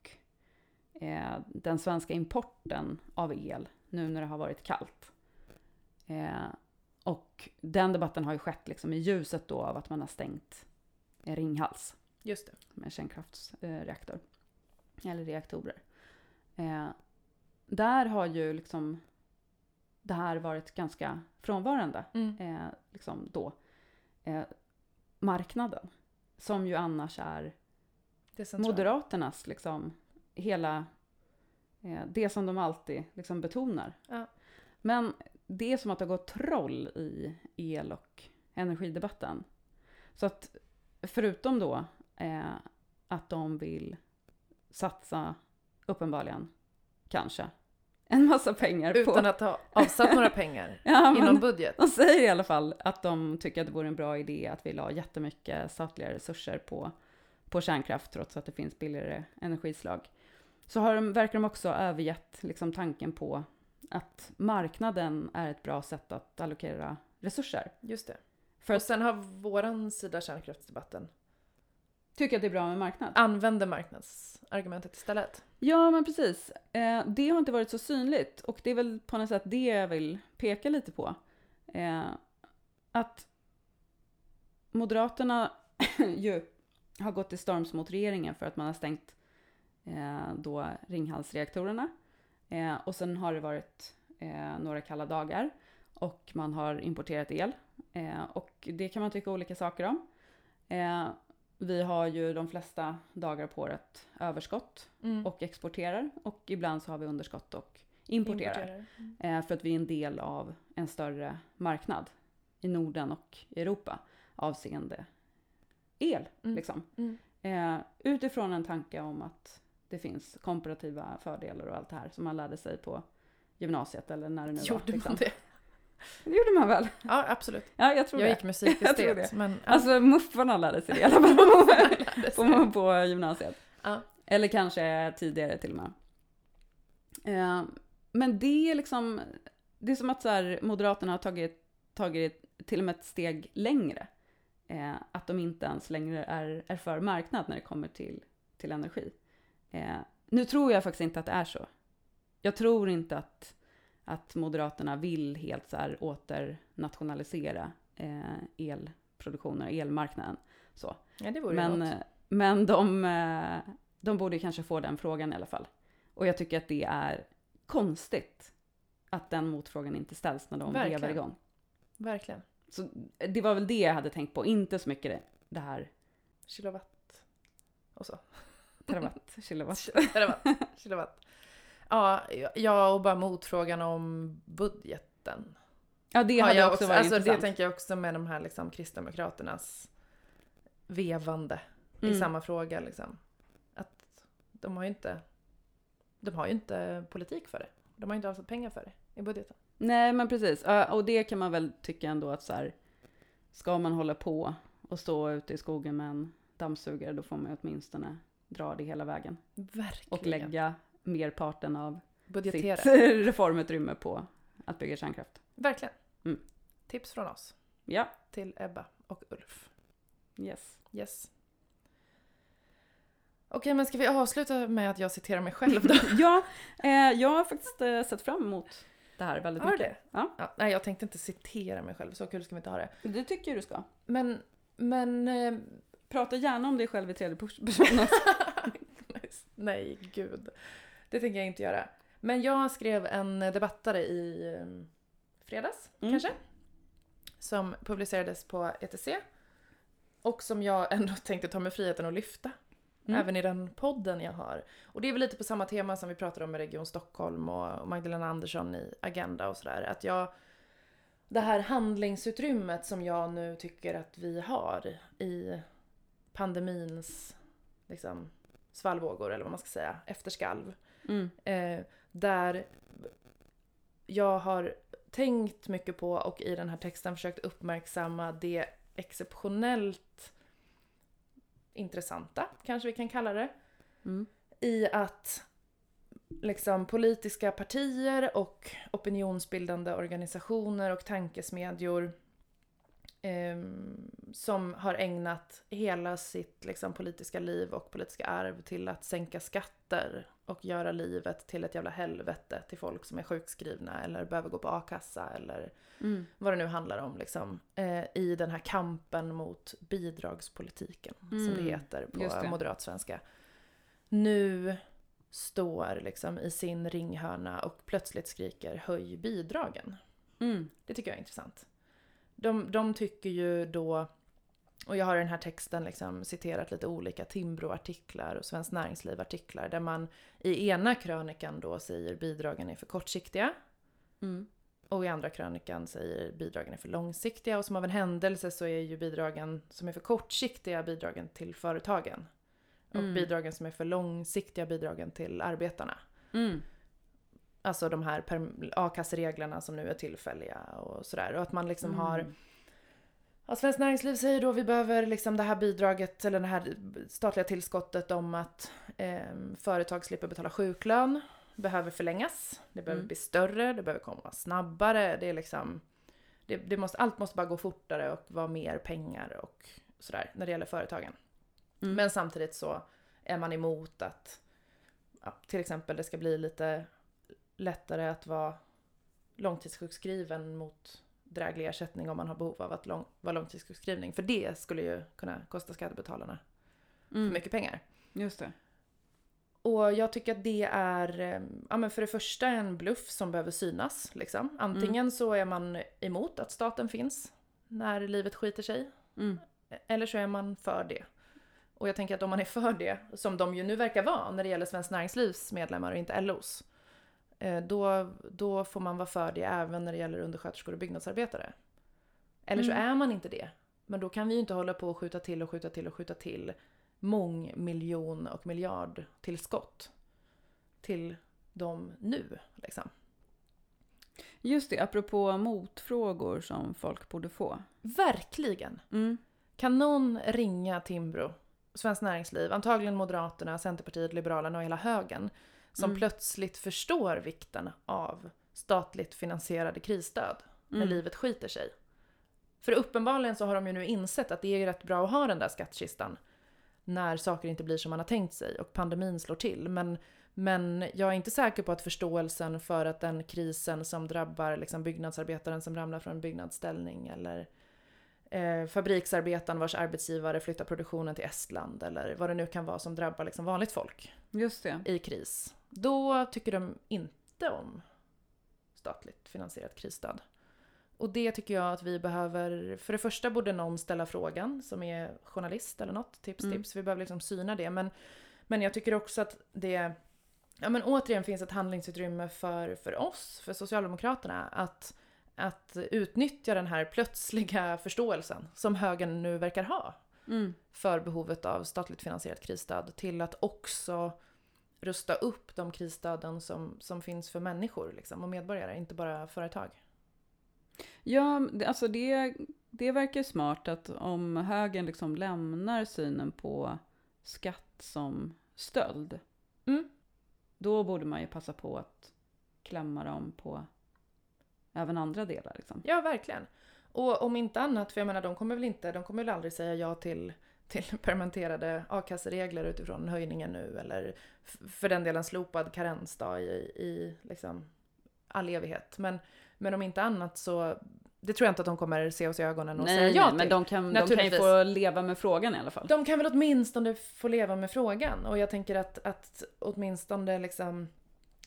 eh, den svenska importen av el nu när det har varit kallt. Eh, och den debatten har ju skett liksom i ljuset då av att man har stängt Ringhals Just det. med kärnkraftsreaktor. Eller reaktorer. Eh, där har ju liksom det här varit ganska frånvarande. Mm. Eh, liksom då. Eh, marknaden. Som ju annars är. Moderaternas liksom hela det som de alltid liksom betonar. Ja. Men det är som att det har gått troll i el och energidebatten. Så att förutom då eh, att de vill satsa uppenbarligen kanske en massa pengar Utan på... att ha avsatt några pengar ja, inom budget. de säger i alla fall att de tycker att det vore en bra idé att vi la jättemycket statliga resurser på, på kärnkraft trots att det finns billigare energislag. Så har de, verkar de också ha övergett liksom, tanken på att marknaden är ett bra sätt att allokera resurser. Just det. För och sen har våran sida kärnkraftsdebatten tycka att det är bra med marknad. använder marknadsargumentet istället. Ja, men precis. Eh, det har inte varit så synligt och det är väl på något sätt det jag vill peka lite på. Eh, att Moderaterna ju har gått till storms mot regeringen för att man har stängt då Ringhalsreaktorerna. Eh, och sen har det varit eh, några kalla dagar och man har importerat el. Eh, och det kan man tycka olika saker om. Eh, vi har ju de flesta dagar på året överskott Mm. och exporterar och ibland så har vi underskott och importerar. Mm. Eh, för att vi är en del av en större marknad i Norden och Europa avseende el. Mm. Liksom. Mm. Eh, utifrån en tanke om att det finns komparativa fördelar och allt det här som man lärde sig på gymnasiet eller när det nu var. Gjorde liksom. man det? Det gjorde man väl? Ja, absolut. Ja, jag tror Jag det. gick musik Jag tror estet, det. men... ja. Alltså muffarna lärde sig det i alla fall på, på gymnasiet. Ja. Eller kanske tidigare till och med. Eh, men det är liksom, det är som att så här, Moderaterna har tagit, tagit till och med ett steg längre. Eh, att de inte ens längre är, är för marknad när det kommer till, till energi. Eh, nu tror jag faktiskt inte att det är så. Jag tror inte att, att Moderaterna vill helt så här åternationalisera eh, elproduktionen och elmarknaden. Så. ja, det vore Men, något. eh, men de, eh, de borde kanske få den frågan i alla fall. Och jag tycker att det är konstigt att den motfrågan inte ställs när de Verkligen. vevar igång. Verkligen. Så det var väl det jag hade tänkt på, inte så mycket det, det här Kilowatt. Och så. Terawatt, kilowatt. Terawatt. Kilowatt. Ja, ja, och bara motfrågan om budgeten. Ja, det har hade jag också varit alltså, Det intressant. tänker jag också med de här liksom, Kristdemokraternas vevande i Mm. samma fråga. Liksom. Att de har ju inte, de har ju inte politik för det. De har ju inte avsatt pengar för det i budgeten. Nej, men precis. Ja, Och det kan man väl tycka ändå att så här, ska man hålla på och stå ute i skogen med en dammsugare, då får man ju åtminstone dra det hela vägen. Verkligen. Och lägga merparten av Budgetera. sitt reformutrymme på att bygga kärnkraft. Verkligen. Mm. Tips från oss Ja, till Ebba och Ulf. yes. Yes. Okej, men ska vi avsluta med att jag citerar mig själv då? Ja, eh, jag har faktiskt eh, sett fram emot det här väldigt Har du mycket. det? Ja. Ja, nej, jag tänkte inte citera mig själv. Så kul ska vi inte ha det. Det tycker du ska. Men, men... Eh, Prata gärna om dig själv i tredje person. nej, gud. Det tänker jag inte göra. Men jag skrev en debattare i eh, fredags, Mm. kanske. Som publicerades på ETC. Och som jag ändå tänkte ta mig friheten att lyfta. Mm. Även i den podden jag har. Och det är väl lite på samma tema som vi pratade om med Region Stockholm och Magdalena Andersson i Agenda och sådär. Att jag... Det här handlingsutrymmet som jag nu tycker att vi har i pandemins liksom, svallvågor, eller vad man ska säga, efterskalv. Mm. Eh, där jag har tänkt mycket på och i den här texten försökt uppmärksamma det exceptionellt intressanta, kanske vi kan kalla det, Mm. i att liksom politiska partier och opinionsbildande organisationer och tankesmedjor som har ägnat hela sitt liksom, politiska liv och politiska arv till att sänka skatter och göra livet till ett jävla helvete till folk som är sjukskrivna eller behöver gå på a-kassa eller Mm. vad det nu handlar om liksom, eh, i den här kampen mot bidragspolitiken som det Mm, heter på moderat svenska. Nu står liksom i sin ringhörna och plötsligt skriker höj bidragen. Mm. Det tycker jag är intressant. De, de tycker ju då, och jag har i den här texten liksom citerat lite olika Timbro-artiklar och Svenskt Näringsliv-artiklar där man i ena krönikan då säger bidragen är för kortsiktiga Mm. och i andra krönikan säger bidragen är för långsiktiga och som av en händelse så är ju bidragen som är för kortsiktiga bidragen till företagen. Och Mm. bidragen som är för långsiktiga bidragen till arbetarna. Mm. Alltså de här a-kassereglerna som nu är tillfälliga och sådär. Och att man liksom har Mm. Ja, Svenskt Näringsliv säger då vi behöver liksom det här bidraget eller det här statliga tillskottet om att eh, företag slipper betala sjuklön. Behöver förlängas. Det behöver Mm. bli större, det behöver komma snabbare. Det är liksom, det, det måste, allt måste bara gå fortare och vara mer pengar och sådär när det gäller företagen. Mm. Men samtidigt så är man emot att ja, till exempel det ska bli lite lättare att vara långtidssjukskriven mot dräglig ersättning om man har behov av att lång, vara långtidssjukskrivning. För det skulle ju kunna kosta skattebetalarna Mm. för mycket pengar. Just det. Och jag tycker att det är, eh, ja men för det första en bluff som behöver synas. Liksom. Antingen så är man emot att staten finns när livet skiter sig. Mm. Eller så är man för det. Och jag tänker att om man är för det, som de ju nu verkar vara när det gäller Svenskt Näringslivs medlemmar och inte LOs. Eh, Då, då får man vara för det även när det gäller undersköterskor och byggnadsarbetare. Eller så Mm. är man inte det. Men då kan vi ju inte hålla på och skjuta till och skjuta till och skjuta till mångmiljon och miljardtillskott till dem nu. Liksom. Just det, apropå motfrågor som folk borde få. Verkligen! Mm. Kan någon ringa Timbro, Svenskt Näringsliv, antagligen Moderaterna, Centerpartiet, Liberalerna och hela högen som Mm. plötsligt förstår vikten av statligt finansierade krisstöd när Mm. livet skiter sig. För uppenbarligen så har de ju nu insett att det är rätt bra att ha den där skattkistan när saker inte blir som man har tänkt sig och pandemin slår till. Men, men jag är inte säker på att förståelsen för att den krisen som drabbar liksom byggnadsarbetaren som ramlar från en byggnadsställning eller eh, fabriksarbetaren vars arbetsgivare flyttar produktionen till Estland eller vad det nu kan vara som drabbar liksom vanligt folk Just det. i kris. Då tycker de inte om statligt finansierat krisstöd. Och det tycker jag att vi behöver, för det första borde någon ställa frågan som är journalist eller något, tips Mm. tips, vi behöver liksom syna det. Men, men jag tycker också att det, ja men återigen finns ett handlingsutrymme för, för oss, för Socialdemokraterna, att, att utnyttja den här plötsliga förståelsen som högern nu verkar ha Mm. för behovet av statligt finansierat krisstöd till att också rusta upp de krisstöden som, som finns för människor liksom, och medborgare, inte bara företag. Ja, det- alltså det, det verkar smart att om högern liksom lämnar synen på skatt som stöld, Mm. då borde man ju passa på att klämma dem på även andra delar. Liksom. Ja, verkligen. Och om inte annat, för jag menar de kommer väl inte, de kommer väl aldrig säga ja till, till permanenterade a-kasseregler utifrån höjningen nu eller för den delen slopad karensdag i, i liksom all evighet. Men, men om inte annat så, det tror jag inte att de kommer se oss i ögonen och säga Nej, ja nej, till. men de kan, de kan ju få leva med frågan i alla fall. De kan väl åtminstone få leva med frågan och jag tänker att, att åtminstone liksom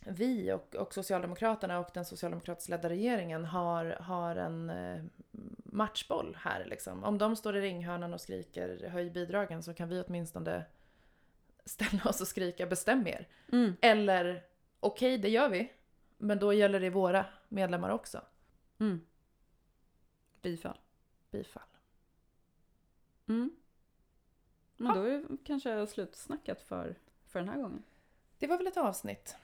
vi och, och Socialdemokraterna och den socialdemokratiskt ledda regeringen har, har en eh, matchboll här liksom. Om de står i ringhörnan och skriker höj bidragen så kan vi åtminstone ställa oss och skrika bestäm er. Mm, Eller okej, det gör vi. Men då gäller det våra medlemmar också. mm. Bifall. Bifall. Mm. Men då är det kanske slutsnackat för, för den här gången. Det var väl ett avsnitt.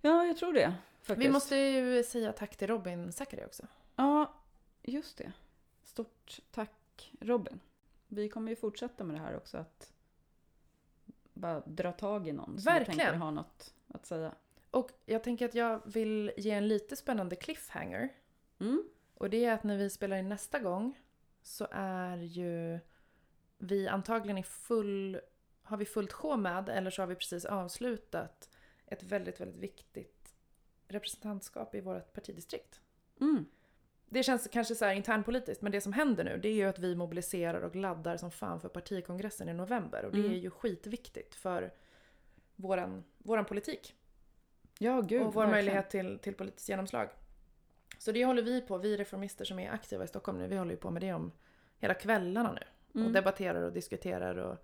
Ja, jag tror det. Faktiskt. Vi måste ju säga tack till Robin Zachary också. Ja, just det. Stort tack Robin. Vi kommer ju fortsätta med det här också att bara dra tag i någon som Verkligen. tänker ha något att säga. Och jag tänker att jag vill ge en lite spännande cliffhanger. Mm. Och det är att när vi spelar in nästa gång så är ju vi antagligen i full, har vi fullt sjå med eller så har vi precis avslutat ett väldigt, väldigt viktigt representantskap i vårt partidistrikt. Mm. Det känns kanske så här internpolitiskt men det som händer nu det är ju att vi mobiliserar och laddar som fan för partikongressen i november och det Mm. är ju skitviktigt för våran, våran politik Ja, gud. och vår verkligen. möjlighet till, till politiskt genomslag. Så det håller vi på, vi reformister som är aktiva i Stockholm nu, vi håller ju på med det om hela kvällarna nu. Och Mm. debatterar och diskuterar och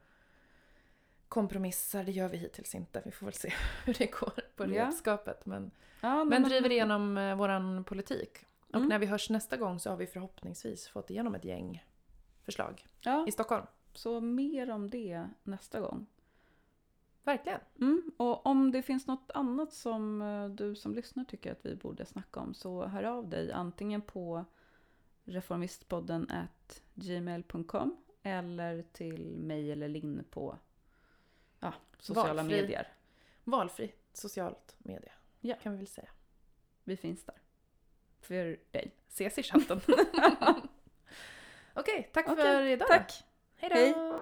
kompromissar, det gör vi hittills inte. Vi får väl se hur det går på redskapet. Men, Ja, men driver igenom eh, våran politik. Och Mm. när vi hörs nästa gång så har vi förhoppningsvis fått igenom ett gäng förslag Ja, i Stockholm. så mer om det nästa gång. Verkligen. Mm. Och om det finns något annat som eh, du som lyssnar tycker att vi borde snacka om så hör av dig antingen på reformistpodden at gmail.com eller till mig eller Linn på ja, sociala Valfri. medier. Valfri socialt media. Ja. Kan vi väl säga. Vi finns där. För dig. Ses i chatten. Okej, tack Okej, för idag. Tack! Hej då!